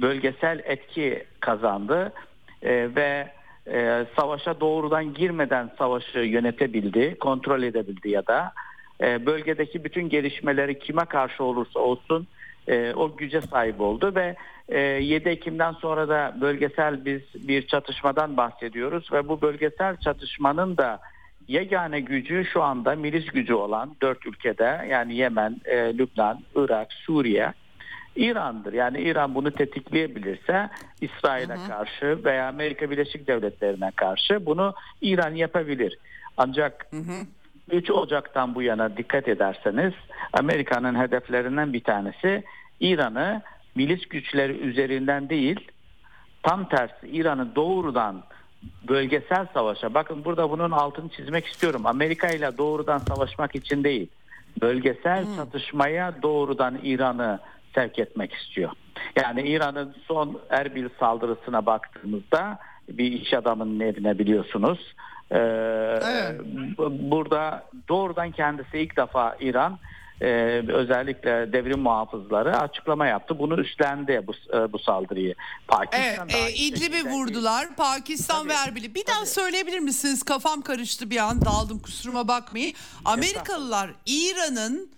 bölgesel etki kazandı. E, ve e, savaşa doğrudan girmeden savaşı yönetebildi, kontrol edebildi ya da bölgedeki bütün gelişmeleri kime karşı olursa olsun o güce sahip oldu. Ve 7 Ekim'den sonra da bölgesel biz bir çatışmadan bahsediyoruz. Ve bu bölgesel çatışmanın da yegane gücü şu anda milis gücü olan dört ülkede yani Yemen, e, Lübnan, Irak, Suriye, İran'dır. Yani İran bunu tetikleyebilirse İsrail'e karşı veya Amerika Birleşik Devletleri'ne karşı bunu İran yapabilir. Ancak hı hı. 3 Ocak'tan bu yana dikkat ederseniz Amerika'nın hedeflerinden bir tanesi İran'ı milis güçleri üzerinden değil tam tersi İran'ı doğrudan bölgesel savaşa bakın burada bunun altını çizmek istiyorum. Amerika ile doğrudan savaşmak için değil. Bölgesel hmm. çatışmaya doğrudan İran'ı sevk etmek istiyor. Yani İran'ın son Erbil saldırısına baktığımızda bir iş adamının evine biliyorsunuz. Ee, evet. Burada doğrudan kendisi ilk defa İran e, özellikle devrim muhafızları açıklama yaptı. Bunu üstlendi bu, e, bu saldırıyı. Pakistan evet, e, İdlib'i vurdular. Pakistan tabii, ve Erbil'i. Bir tabii. daha söyleyebilir misiniz? Kafam karıştı bir an daldım kusuruma bakmayın. Amerikalılar İran'ın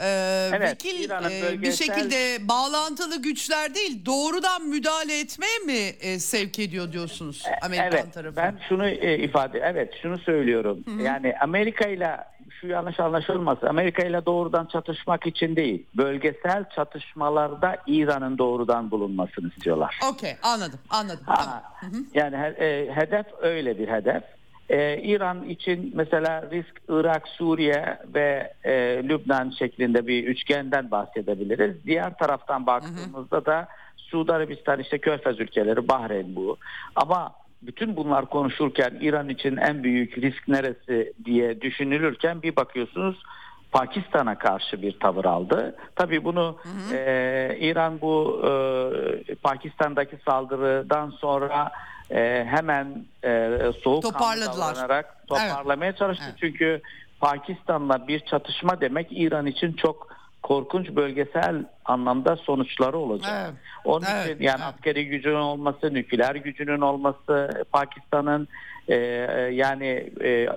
e, evet, vekil e, bir şekilde bağlantılı güçler değil doğrudan müdahale etmeye mi e, sevk ediyor diyorsunuz e, Amerikan evet, tarafı? Ben şunu e, ifade evet şunu söylüyorum. Hı-hı. Yani Amerika ile şu yanlış anlaşılmasın. Amerika ile doğrudan çatışmak için değil. Bölgesel çatışmalarda İran'ın doğrudan bulunmasını istiyorlar. Okey anladım anladım. Ha, tamam. Yani e, hedef öyle bir hedef. Ee, İran için mesela risk Irak, Suriye ve e, Lübnan şeklinde bir üçgenden bahsedebiliriz. Diğer taraftan baktığımızda hı hı. da Suudi Arabistan işte Körfez ülkeleri, Bahreyn bu. Ama bütün bunlar konuşurken İran için en büyük risk neresi diye düşünülürken bir bakıyorsunuz Pakistan'a karşı bir tavır aldı. Tabii bunu hı hı. E, İran bu e, Pakistan'daki saldırıdan sonra e, hemen e, soğuk davranarak toparlamaya evet. çalıştı. Evet. Çünkü Pakistan'la bir çatışma demek İran için çok korkunç bölgesel anlamda sonuçları olacak. Evet. Onun evet. için yani evet. askeri gücünün olması, nükleer gücünün olması, Pakistan'ın e, yani e,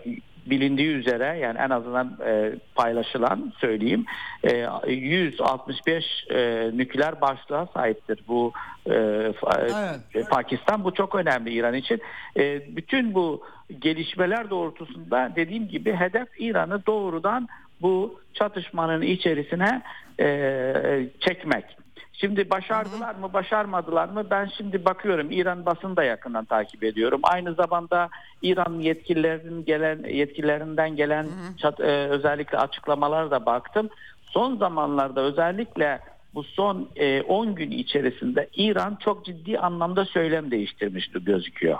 bilindiği üzere yani en azından e, paylaşılan söyleyeyim e, 165 e, nükleer başlığa sahiptir bu e, evet. Pakistan bu çok önemli İran için e, bütün bu gelişmeler doğrultusunda dediğim gibi hedef İran'ı doğrudan bu çatışmanın içerisine e, çekmek. Şimdi başardılar mı başarmadılar mı ben şimdi bakıyorum İran basını da yakından takip ediyorum. Aynı zamanda İran yetkililerinin gelen yetkililerinden gelen çat, e, özellikle açıklamalara da baktım. Son zamanlarda özellikle bu son 10 e, gün içerisinde İran çok ciddi anlamda söylem değiştirmişti gözüküyor.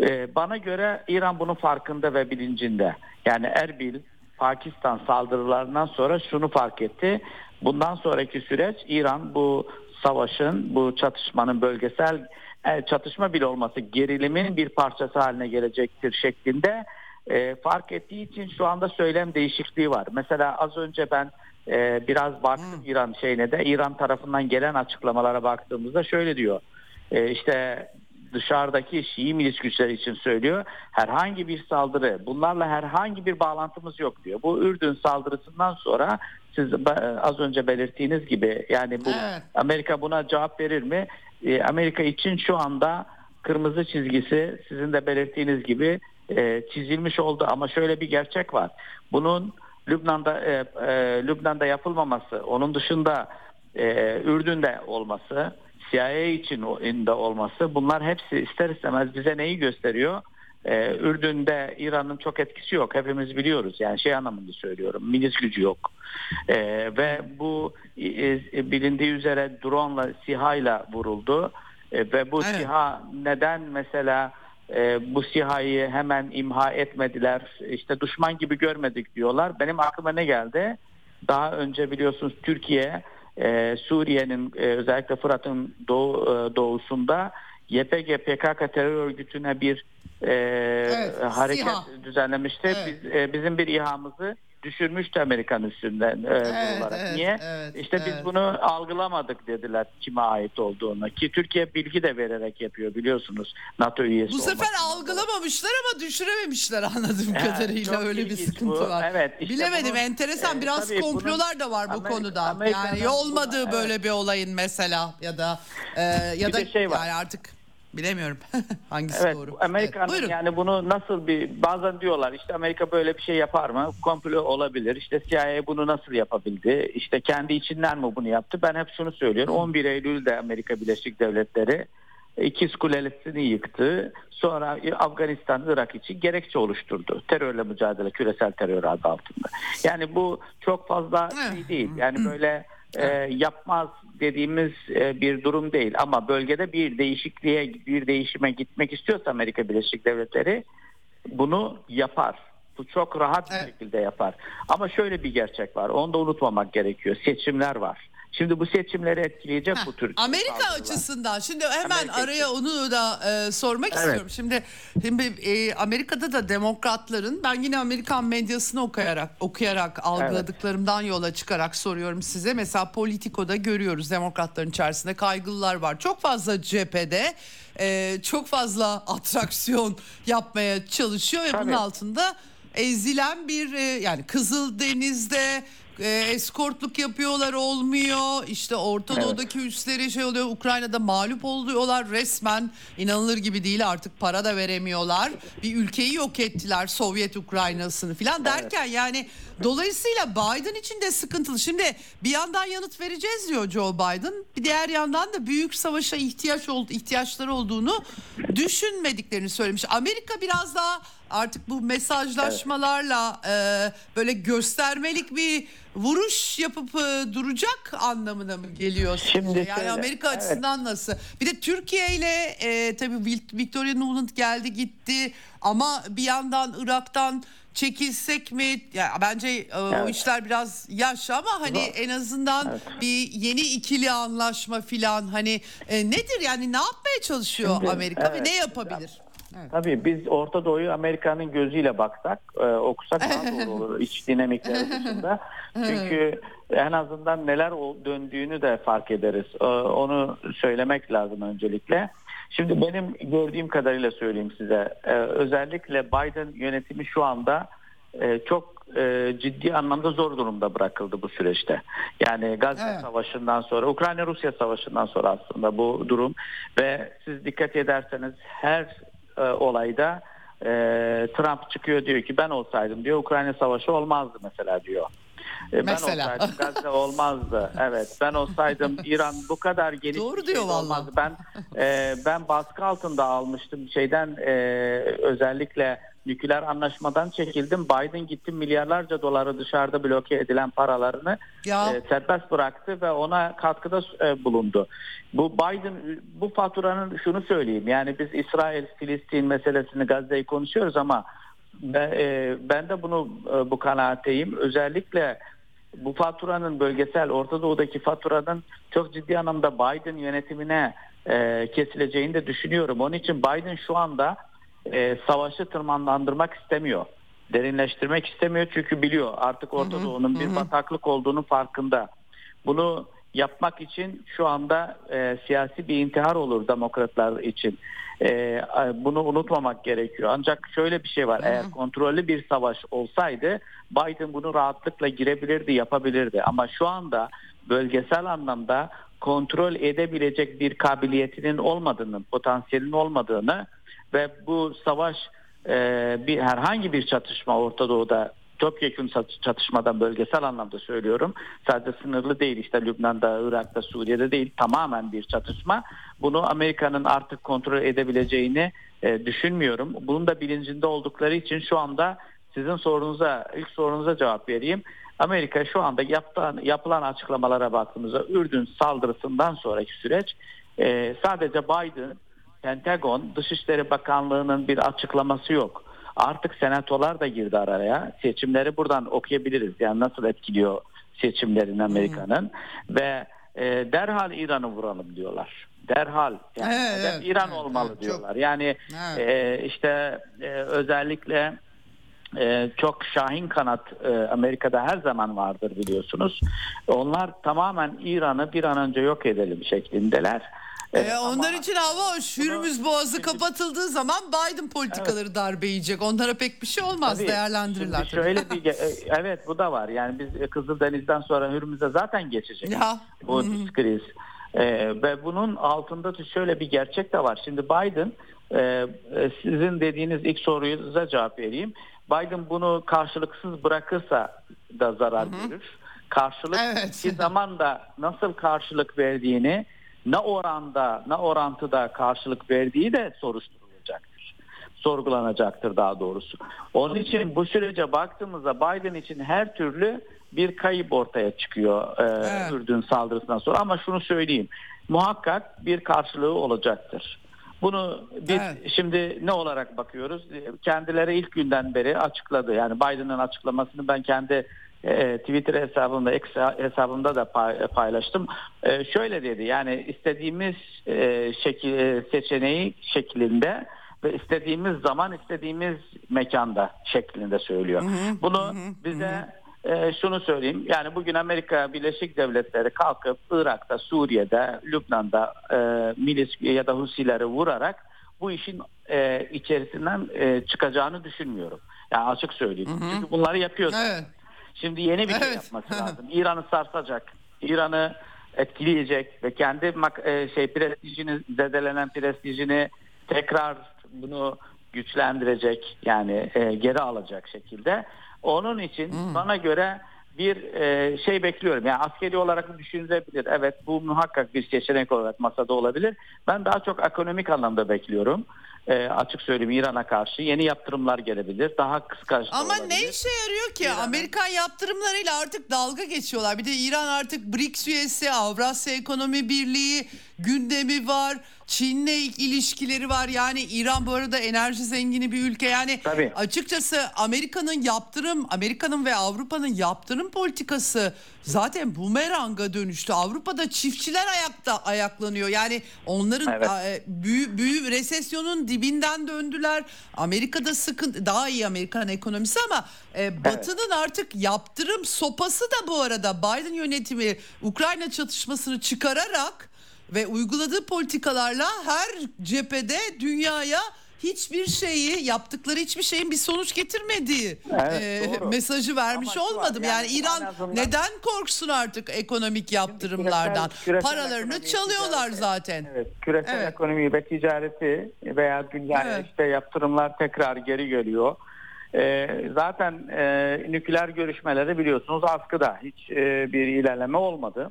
E, bana göre İran bunun farkında ve bilincinde. Yani Erbil, Pakistan saldırılarından sonra şunu fark etti. Bundan sonraki süreç İran bu savaşın, bu çatışmanın bölgesel e, çatışma bile olması gerilimin bir parçası haline gelecektir şeklinde e, fark ettiği için şu anda söylem değişikliği var. Mesela az önce ben e, biraz baktım hmm. İran şeyine de İran tarafından gelen açıklamalara baktığımızda şöyle diyor. E, işte dışarıdaki Şii milis güçleri için söylüyor. Herhangi bir saldırı, bunlarla herhangi bir bağlantımız yok diyor. Bu Ürdün saldırısından sonra siz az önce belirttiğiniz gibi yani bu evet. Amerika buna cevap verir mi? E, Amerika için şu anda kırmızı çizgisi sizin de belirttiğiniz gibi e, çizilmiş oldu ama şöyle bir gerçek var. Bunun Lübnan'da e, e, Lübnan'da yapılmaması, onun dışında e, Ürdün'de olması, CIA için de olması bunlar hepsi ister istemez bize neyi gösteriyor? Ee, Ürdün'de İran'ın çok etkisi yok. Hepimiz biliyoruz. Yani şey anlamında söylüyorum. Milis gücü yok. Ee, ve bu e, e, bilindiği üzere drone'la, SİHA'yla vuruldu. E, ve bu evet. SİHA neden mesela e, bu SİHA'yı hemen imha etmediler? İşte düşman gibi görmedik diyorlar. Benim aklıma ne geldi? Daha önce biliyorsunuz Türkiye e, Suriye'nin e, özellikle Fırat'ın doğu, e, doğusunda YPG PKK terör örgütüne bir e, evet, hareket SİHA. düzenlemişti. Evet. Biz, e, bizim bir İHA'mızı düşürmüştü Amerikan üstünden e, evet, olarak. Evet, Niye? Evet, işte evet. biz bunu algılamadık dediler kime ait olduğunu. Ki Türkiye bilgi de vererek yapıyor biliyorsunuz NATO üyesi Bu sefer algılamamışlar ama düşürememişler anladığım evet, kadarıyla öyle bir sıkıntı bu. var. Evet, işte Bilemedim bunu, enteresan e, biraz komplolar da var bu Amerika, konuda. Amerika'nın yani olmadığı böyle evet. bir olayın mesela ya da e, ya bir da şey var. yani artık Bilemiyorum [LAUGHS] hangisi evet, doğru. Amerika'nın evet, yani bunu nasıl bir bazen diyorlar işte Amerika böyle bir şey yapar mı? Komplo olabilir. İşte CIA bunu nasıl yapabildi? İşte kendi içinden mi bunu yaptı? Ben hep şunu söylüyorum. 11 Eylül'de Amerika Birleşik Devletleri ikiz kulesini yıktı. Sonra Afganistan, Irak için gerekçe oluşturdu. Terörle mücadele, küresel terör adı altında. Yani bu çok fazla şey değil. Yani böyle e, yapmaz dediğimiz e, bir durum değil ama bölgede bir değişikliğe bir değişime gitmek istiyorsa Amerika Birleşik Devletleri bunu yapar. Bu çok rahat bir evet. şekilde yapar. Ama şöyle bir gerçek var. Onu da unutmamak gerekiyor. Seçimler var. Şimdi bu seçimleri etkileyecek Heh, bu tür Amerika saldırılar. açısından şimdi hemen Amerika araya için. onu da e, sormak evet. istiyorum. Şimdi şimdi e, Amerika'da da demokratların ben yine Amerikan medyasını okuyarak okuyarak algıladıklarımdan evet. yola çıkarak soruyorum size. Mesela Politico'da görüyoruz demokratların içerisinde kaygılılar var. Çok fazla cephede e, çok fazla atraksiyon [LAUGHS] yapmaya çalışıyor ve Tabii. bunun altında ezilen bir e, yani Kızıldeniz'de e, eskortluk yapıyorlar olmuyor. İşte Orta evet. Doğu'daki üsleri şey oluyor. Ukrayna'da mağlup oluyorlar resmen. inanılır gibi değil artık para da veremiyorlar. Bir ülkeyi yok ettiler Sovyet Ukrayna'sını falan derken evet. yani dolayısıyla Biden için de sıkıntılı. Şimdi bir yandan yanıt vereceğiz diyor Joe Biden. Bir diğer yandan da büyük savaşa ihtiyaç oldu ihtiyaçları olduğunu düşünmediklerini söylemiş. Amerika biraz daha artık bu mesajlaşmalarla e, böyle göstermelik bir vuruş yapıp e, duracak anlamına mı geliyor Şimdi yani şöyle, Amerika evet. açısından nasıl? Bir de Türkiye ile e, tabii Victoria Nuland geldi gitti ama bir yandan Irak'tan çekilsek mi? Ya bence e, evet. o işler biraz yaş ama hani Zor. en azından evet. bir yeni ikili anlaşma filan hani e, nedir yani ne yapmaya çalışıyor Şimdi, Amerika evet. ve ne yapabilir? Evet. Tabii biz Orta Doğu'yu Amerika'nın gözüyle baksak, e, okusak daha [LAUGHS] doğru olur iç dinamikleri dışında. Çünkü en azından neler döndüğünü de fark ederiz. E, onu söylemek lazım öncelikle. Şimdi benim gördüğüm kadarıyla söyleyeyim size. E, özellikle Biden yönetimi şu anda e, çok e, ciddi anlamda zor durumda bırakıldı bu süreçte. Yani Gazze evet. Savaşı'ndan sonra, Ukrayna-Rusya Savaşı'ndan sonra aslında bu durum ve siz dikkat ederseniz her e, olayda e, Trump çıkıyor diyor ki ben olsaydım diyor Ukrayna savaşı olmazdı mesela diyor. E, mesela. Ben olsaydım Gazze olmazdı. [LAUGHS] Evet ben olsaydım İran bu kadar geniş Doğru şey diyor olmazdı. Ben e, ben baskı altında almıştım şeyden e, özellikle nükleer anlaşmadan çekildim. Biden gitti milyarlarca doları dışarıda bloke edilen paralarını Ya. e, serbest bıraktı ve ona katkıda e, bulundu. Bu Biden bu faturanın şunu söyleyeyim. Yani biz İsrail Filistin meselesini Gazze'yi konuşuyoruz ama ben, e, ben de bunu e, bu kanaatteyim. Özellikle bu faturanın bölgesel Orta Doğu'daki faturanın çok ciddi anlamda Biden yönetimine e, kesileceğini de düşünüyorum. Onun için Biden şu anda e, savaşı tırmanlandırmak istemiyor. Derinleştirmek istemiyor çünkü biliyor artık Orta Doğu'nun bir bataklık olduğunu farkında. Bunu yapmak için şu anda e, siyasi bir intihar olur demokratlar için. E, bunu unutmamak gerekiyor. Ancak şöyle bir şey var. Eğer kontrollü bir savaş olsaydı Biden bunu rahatlıkla girebilirdi, yapabilirdi. Ama şu anda bölgesel anlamda kontrol edebilecek bir kabiliyetinin olmadığını, potansiyelinin olmadığını ve bu savaş e, bir herhangi bir çatışma Orta Doğu'da topyekun çatışmadan bölgesel anlamda söylüyorum. Sadece sınırlı değil işte Lübnan'da, Irak'ta, Suriye'de değil tamamen bir çatışma. Bunu Amerika'nın artık kontrol edebileceğini e, düşünmüyorum. Bunun da bilincinde oldukları için şu anda sizin sorunuza, ilk sorunuza cevap vereyim. Amerika şu anda yaptığı, yapılan açıklamalara baktığımızda Ürdün saldırısından sonraki süreç e, sadece Biden, Pentagon, Dışişleri Bakanlığı'nın bir açıklaması yok. Artık senatolar da girdi araya. Seçimleri buradan okuyabiliriz. Yani nasıl etkiliyor seçimlerin Amerika'nın ve e, derhal İran'ı vuralım diyorlar. Derhal. Yani Evet, evet, İran evet, olmalı evet, diyorlar. çok- Yani Evet. e, işte e, özellikle e, çok şahin kanat e, Amerika'da her zaman vardır biliyorsunuz. Onlar tamamen İran'ı bir an önce yok edelim şeklindeler. E, Ee, onlar ama- için hava hoş. Hürmüz Boğazı kapatıldığı zaman Biden politikaları darbe yiyecek. Onlara pek bir şey olmaz Tabii. değerlendirirler. Şimdi şöyle bir [LAUGHS] e, evet bu da var. Yani biz Kızıldeniz'den sonra Hürmüz'e zaten geçecek. Ya. Bu kriz. E, ve bunun altında da şöyle bir gerçek de var. Şimdi Biden e, e, sizin dediğiniz ilk soruya cevap vereyim. Biden bunu karşılıksız bırakırsa da zarar görür. Karşılık Evet. bir zaman da nasıl karşılık verdiğini ne oranda ne orantıda karşılık verdiği de soruşturulacaktır. Sorgulanacaktır daha doğrusu. Onun için bu sürece baktığımızda Biden için her türlü bir kayıp ortaya çıkıyor e, Evet. Ürdün saldırısından sonra. Ama şunu söyleyeyim. Muhakkak bir karşılığı olacaktır. Bunu biz Evet. şimdi ne olarak bakıyoruz? Kendileri ilk günden beri açıkladı. Yani Biden'ın açıklamasını ben kendi e, Twitter hesabımda, X hesabımda da pay- paylaştım. E, şöyle dedi. Yani istediğimiz e, şekil, e, seçeneği şeklinde ve istediğimiz zaman istediğimiz mekanda şeklinde söylüyor. Bunu bize e, şunu söyleyeyim. Yani bugün Amerika Birleşik Devletleri kalkıp Irak'ta, Suriye'de, Lübnan'da e, milis ya da Husileri vurarak bu işin e, içerisinden e, çıkacağını düşünmüyorum. Yani açık söyleyeyim. Çünkü bunları yapıyor. Evet. Şimdi yeni bir şey Evet. yapması [LAUGHS] lazım. İran'ı sarsacak. İran'ı etkileyecek ve kendi e, şey prestijini zedelenen prestijini tekrar bunu güçlendirecek yani e, geri alacak şekilde. Onun için bana göre bir e, şey bekliyorum. Yani askeri olarak düşünülebilir. Evet bu muhakkak bir seçenek olarak masada olabilir. Ben daha çok ekonomik anlamda bekliyorum. E, açık söyleyeyim İran'a karşı yeni yaptırımlar gelebilir. Daha kıskanç Ama olabilir. ne işe yarıyor ki? Amerikan yaptırımlarıyla artık dalga geçiyorlar. Bir de İran artık BRICS üyesi, Avrasya Ekonomi Birliği gündemi var. Çin'le ilişkileri var. Yani İran bu arada enerji zengini bir ülke. Yani Tabii. açıkçası Amerika'nın yaptırım, Amerika'nın ve Avrupa'nın yaptırım politikası zaten bumeranga dönüştü. Avrupa'da çiftçiler ayakta ayaklanıyor. Yani onların Evet. e, büyü, büyü resesyonun dibinden döndüler. Amerika'da sıkıntı daha iyi Amerikan ekonomisi ama e, Batı'nın artık yaptırım sopası da bu arada Biden yönetimi Ukrayna çatışmasını çıkararak ve uyguladığı politikalarla her cephede dünyaya hiçbir şeyi yaptıkları hiçbir şeyin bir sonuç getirmediği Evet, e, doğru. mesajı vermiş Ama var, olmadım. Yani, yani İran azından- neden korksun artık ekonomik yaptırımlardan? küresel- küresel Paralarını çalıyorlar ticaret- zaten. Evet, küresel Evet. ekonomi ve ticareti veya dünyaya Evet. işte yaptırımlar tekrar geri geliyor. Ee, zaten e, nükleer görüşmeleri biliyorsunuz askıda hiç e, bir ilerleme olmadı.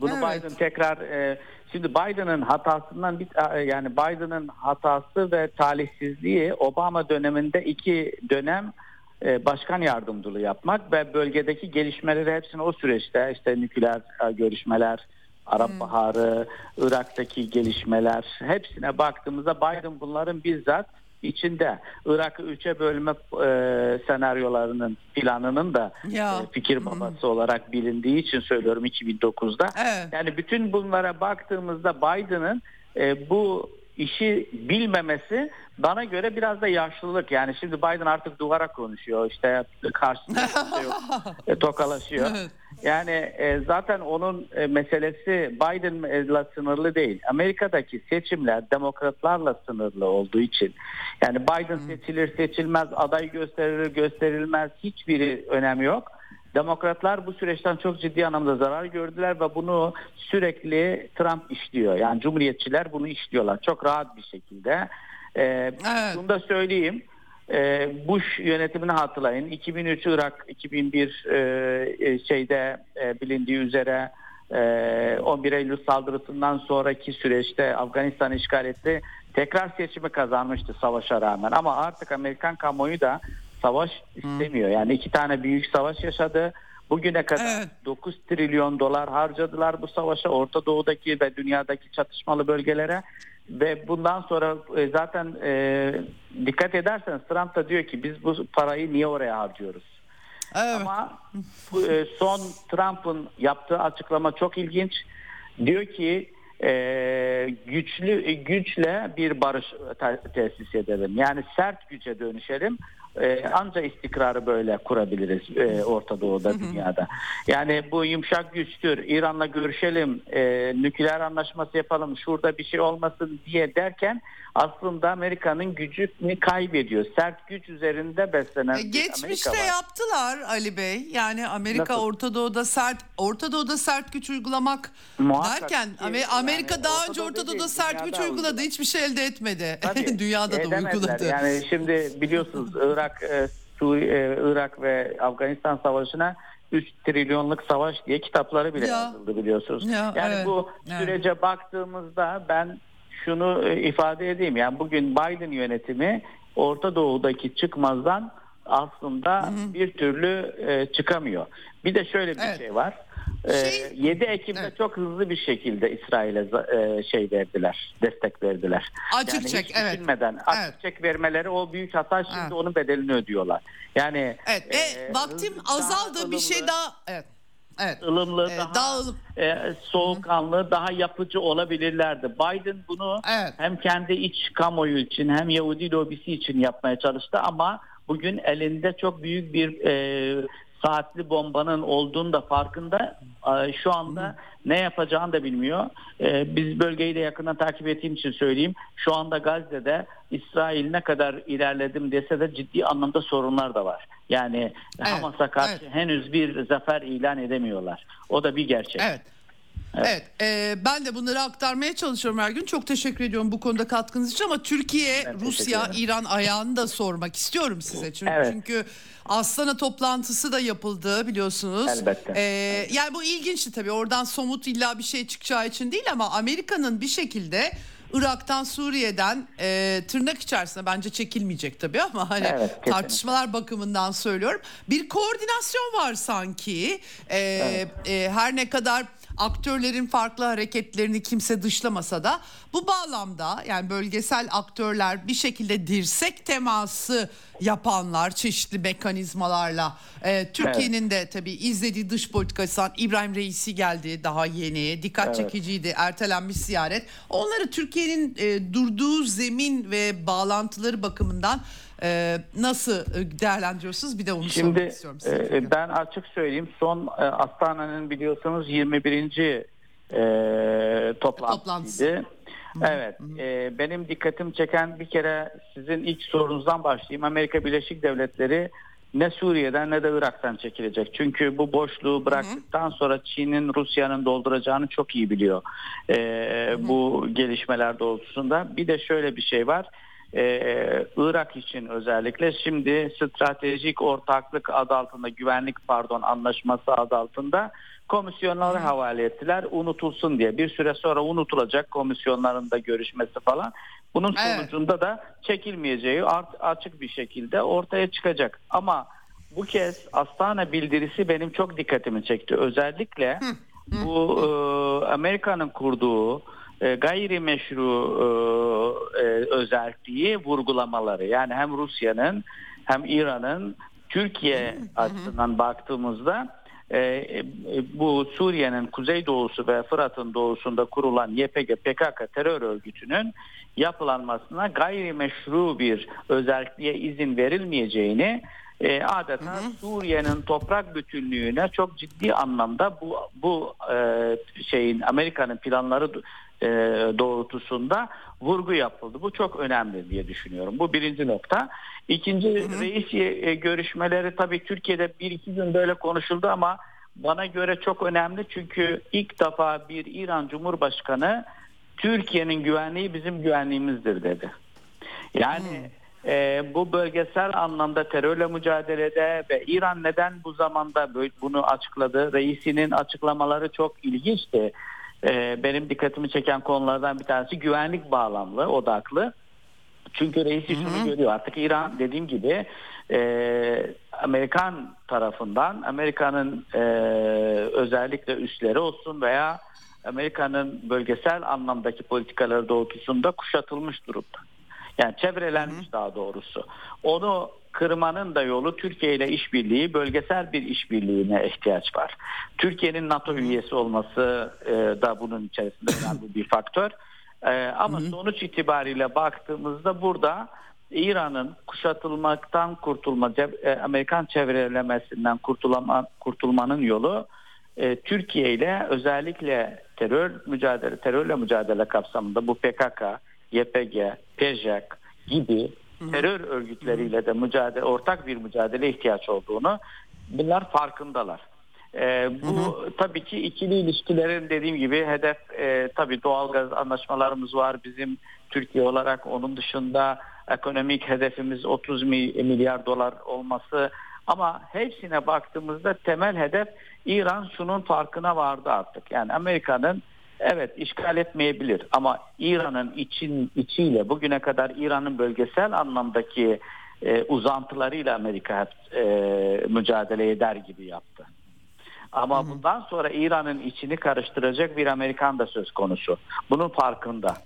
Bunu Evet. Biden tekrar e, Şimdi Biden'ın hatasından bir yani Biden'ın hatası ve talihsizliği Obama döneminde iki dönem e, başkan yardımcılığı yapmak ve bölgedeki gelişmeleri hepsini o süreçte işte nükleer e, görüşmeler, Arap hmm. Baharı, Irak'taki gelişmeler hepsine baktığımızda Biden bunların bizzat içinde Irak'ı üçe bölme e, senaryolarının planının da ya. e, fikir babası hmm. olarak bilindiği için söylüyorum 2009'da. Evet. Yani bütün bunlara baktığımızda Biden'ın e, bu işi bilmemesi bana göre biraz da yaşlılık. Yani şimdi Biden artık duvara konuşuyor. İşte karşısında şey yok. [LAUGHS] E, tokalaşıyor. Yani e, zaten onun e, meselesi Biden'la sınırlı değil. Amerika'daki seçimler demokratlarla sınırlı olduğu için yani Biden seçilir seçilmez aday gösterilir gösterilmez hiçbiri önemi yok. Demokratlar bu süreçten çok ciddi anlamda zarar gördüler ve bunu sürekli Trump işliyor. Yani Cumhuriyetçiler bunu işliyorlar çok rahat bir şekilde. Ee, evet. Bunu da söyleyeyim. Ee, Bush yönetimini hatırlayın. 2003 Irak, 2001 e, e, şeyde e, bilindiği üzere e, 11 Eylül saldırısından sonraki süreçte Afganistan işgal etti. Tekrar seçimi kazanmıştı savaşa rağmen. Ama artık Amerikan kamuoyu da savaş istemiyor. Yani iki tane büyük savaş yaşadı. Bugüne kadar evet. 9 trilyon dolar harcadılar bu savaşa Orta Doğu'daki ve dünyadaki çatışmalı bölgelere ve bundan sonra e, zaten e, dikkat ederseniz Trump da diyor ki biz bu parayı niye oraya harcıyoruz? Evet. Ama e, son Trump'ın yaptığı açıklama çok ilginç. Diyor ki e, güçlü güçle bir barış tesis edelim. Yani sert güce dönüşelim. E, anca istikrarı böyle kurabiliriz e, Orta Doğu'da, dünyada. Yani bu yumuşak güçtür, İran'la görüşelim, e, nükleer anlaşması yapalım, şurada bir şey olmasın diye derken aslında Amerika'nın gücünü kaybediyor. Sert güç üzerinde beslenen e, Geçmişte Amerika var. yaptılar Ali Bey. Yani Amerika Nasıl? Orta Doğu'da sert Orta Doğu'da sert güç uygulamak Muhakkak derken ki, Amerika yani daha önce Orta Doğu'da sert güç uyguladı. Hiçbir şey elde etmedi. Tabii, [LAUGHS] Dünyada da uyguladı. Yani şimdi [LAUGHS] biliyorsunuz Irak e, Suriye, Irak ve Afganistan savaşına 3 trilyonluk savaş diye kitapları bile ya. yazıldı biliyorsunuz. Ya, yani evet, bu sürece evet. baktığımızda ben şunu e, ifade edeyim. Yani bugün Biden yönetimi Orta Doğu'daki çıkmazdan aslında hı hı. bir türlü e, çıkamıyor. Bir de şöyle bir evet. şey var. E, şey, 7 Ekim'de evet. çok hızlı bir şekilde İsrail'e e, şey verdiler, destek verdiler. Açık yani çek, evet. Düşünmeden açık evet. çek vermeleri o büyük hata şimdi evet. onun bedelini ödüyorlar. Yani Evet, e, vaktim azaldı bir şey daha evet evet. ılımlı, ee, daha, daha ılım. e, soğukkanlı, Hı. daha yapıcı olabilirlerdi. Biden bunu evet. hem kendi iç kamuoyu için hem Yahudi lobisi için yapmaya çalıştı ama bugün elinde çok büyük bir e, saatli bombanın olduğunu da farkında. E, şu anda ne yapacağını da bilmiyor. E, biz bölgeyi de yakından takip ettiğim için söyleyeyim. Şu anda Gazze'de İsrail ne kadar ilerledim dese de ciddi anlamda sorunlar da var. Yani evet, Hamas'a karşı evet. henüz bir zafer ilan edemiyorlar. O da bir gerçek. Evet. Evet, evet e, ben de bunları aktarmaya çalışıyorum her gün. Çok teşekkür ediyorum bu konuda katkınız için ama Türkiye, ben Rusya, İran ayağını da sormak istiyorum size. Çünkü, evet. çünkü Astana toplantısı da yapıldı biliyorsunuz. Elbette. Ee, Yani bu ilginçti tabii. Oradan somut illa bir şey çıkacağı için değil ama Amerika'nın bir şekilde Irak'tan Suriye'den e, tırnak içerisinde bence çekilmeyecek tabii ama hani evet, tartışmalar bakımından söylüyorum. Bir koordinasyon var sanki. E, evet. e, her ne kadar aktörlerin farklı hareketlerini kimse dışlamasa da bu bağlamda yani bölgesel aktörler bir şekilde dirsek teması yapanlar çeşitli mekanizmalarla e, Türkiye'nin evet. de tabii izlediği dış politikasından İbrahim Reisi geldi daha yeni dikkat evet. çekiciydi ertelenmiş ziyaret onları Türkiye'nin e, durduğu zemin ve bağlantıları bakımından e, nasıl değerlendiriyorsunuz? Bir de onu Şimdi, sormak istiyorum. Size. E, ben açık söyleyeyim. Son e, Astana'nın biliyorsunuz 21. E, toplantısıydı. Evet, e, benim dikkatim çeken bir kere sizin ilk sorunuzdan başlayayım. Amerika Birleşik Devletleri ne Suriye'den ne de Irak'tan çekilecek. Çünkü bu boşluğu bıraktıktan sonra Çin'in Rusya'nın dolduracağını çok iyi biliyor. E, bu gelişmeler doğrultusunda. Bir de şöyle bir şey var. Ee, Irak için özellikle şimdi stratejik ortaklık adı altında güvenlik pardon anlaşması adı altında komisyonları havale ettiler unutulsun diye. Bir süre sonra unutulacak komisyonların da görüşmesi falan. Bunun sonucunda evet. da çekilmeyeceği açık bir şekilde ortaya çıkacak. Ama bu kez Astana bildirisi benim çok dikkatimi çekti. Özellikle bu e, Amerika'nın kurduğu gayrimeşru e, e, özelliği vurgulamaları. Yani hem Rusya'nın hem İran'ın Türkiye açısından baktığımızda e, e, bu Suriye'nin kuzeydoğusu ve Fırat'ın doğusunda kurulan YPG PKK terör örgütünün yapılanmasına gayrimeşru bir özelliğe izin verilmeyeceğini e, adeta Suriye'nin toprak bütünlüğüne çok ciddi anlamda bu bu e, şeyin Amerika'nın planları e, doğrultusunda vurgu yapıldı. Bu çok önemli diye düşünüyorum. Bu birinci nokta. İkinci hı hı. reis e, görüşmeleri tabii Türkiye'de bir iki gün böyle konuşuldu ama bana göre çok önemli çünkü ilk defa bir İran Cumhurbaşkanı Türkiye'nin güvenliği bizim güvenliğimizdir dedi. Yani e, bu bölgesel anlamda terörle mücadelede ve İran neden bu zamanda bunu açıkladı? Reisinin açıklamaları çok ilginçti. E, benim dikkatimi çeken konulardan bir tanesi güvenlik bağlamlı, odaklı. Çünkü reisi şunu görüyor artık İran dediğim gibi e, Amerikan tarafından Amerika'nın e, özellikle üsleri olsun veya Amerika'nın bölgesel anlamdaki politikaları doğrultusunda kuşatılmış durumda. Yani çevrelenmiş Hı. daha doğrusu. Onu kırmanın da yolu Türkiye ile işbirliği, bölgesel bir işbirliğine ihtiyaç var. Türkiye'nin NATO üyesi olması e, da bunun içerisinde [COUGHS] önemli bir faktör. E, ama Hı. sonuç itibariyle baktığımızda burada İran'ın kuşatılmaktan kurtulma, e, Amerikan çevrelemesinden kurtulama, kurtulmanın yolu e, Türkiye ile özellikle terör mücadele, terörle mücadele kapsamında bu PKK, YPG, PEJAK gibi terör örgütleriyle de mücadele ortak bir mücadele ihtiyaç olduğunu bunlar farkındalar. E, bu hı hı. tabii ki ikili ilişkilerin dediğim gibi hedef e, tabii doğalgaz anlaşmalarımız var bizim Türkiye olarak onun dışında ekonomik hedefimiz 30 milyar dolar olması ama hepsine baktığımızda temel hedef İran şunun farkına vardı artık. Yani Amerika'nın evet işgal etmeyebilir ama İran'ın için içiyle bugüne kadar İran'ın bölgesel anlamdaki e, uzantılarıyla Amerika hep e, mücadele eder gibi yaptı. Ama hı hı. bundan sonra İran'ın içini karıştıracak bir Amerikan da söz konusu. Bunun farkında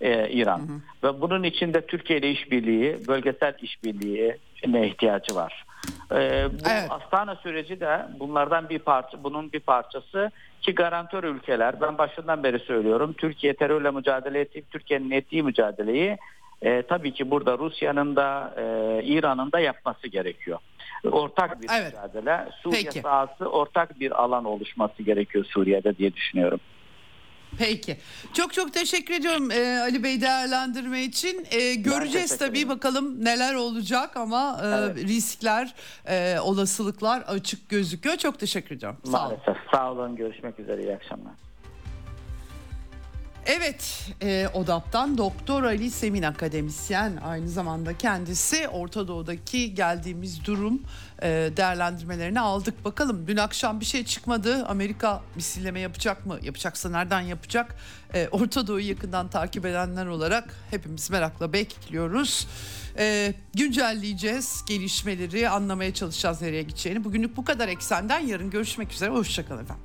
e, İran. Hı hı. Ve bunun içinde Türkiye ile işbirliği, bölgesel işbirliği ne ihtiyacı var. E, bu evet. Astana süreci de bunlardan bir parça, bunun bir parçası ki garantör ülkeler. Ben başından beri söylüyorum. Türkiye terörle mücadele ettiği, Türkiye'nin ettiği mücadeleyi e, tabii ki burada Rusya'nın da e, İran'ın da yapması gerekiyor. Ortak bir evet. mücadele. Suriye Peki. sahası ortak bir alan oluşması gerekiyor Suriye'de diye düşünüyorum. Peki. Çok çok teşekkür ediyorum e, Ali Bey değerlendirme için. E, göreceğiz tabii bakalım neler olacak ama e, evet. riskler, e, olasılıklar açık gözüküyor. Çok teşekkür ediyorum. Maalesef. Sağ olun. Sağ olun. Görüşmek üzere. İyi akşamlar. Evet, e, ODAP'tan Doktor Ali Semin akademisyen aynı zamanda kendisi Orta Doğu'daki geldiğimiz durum e, değerlendirmelerini aldık. Bakalım dün akşam bir şey çıkmadı. Amerika misilleme yapacak mı? Yapacaksa nereden yapacak? E, Orta Doğu'yu yakından takip edenler olarak hepimiz merakla bekliyoruz. E, güncelleyeceğiz gelişmeleri, anlamaya çalışacağız nereye gideceğini. Bugünlük bu kadar eksenden. Yarın görüşmek üzere. Hoşçakalın efendim.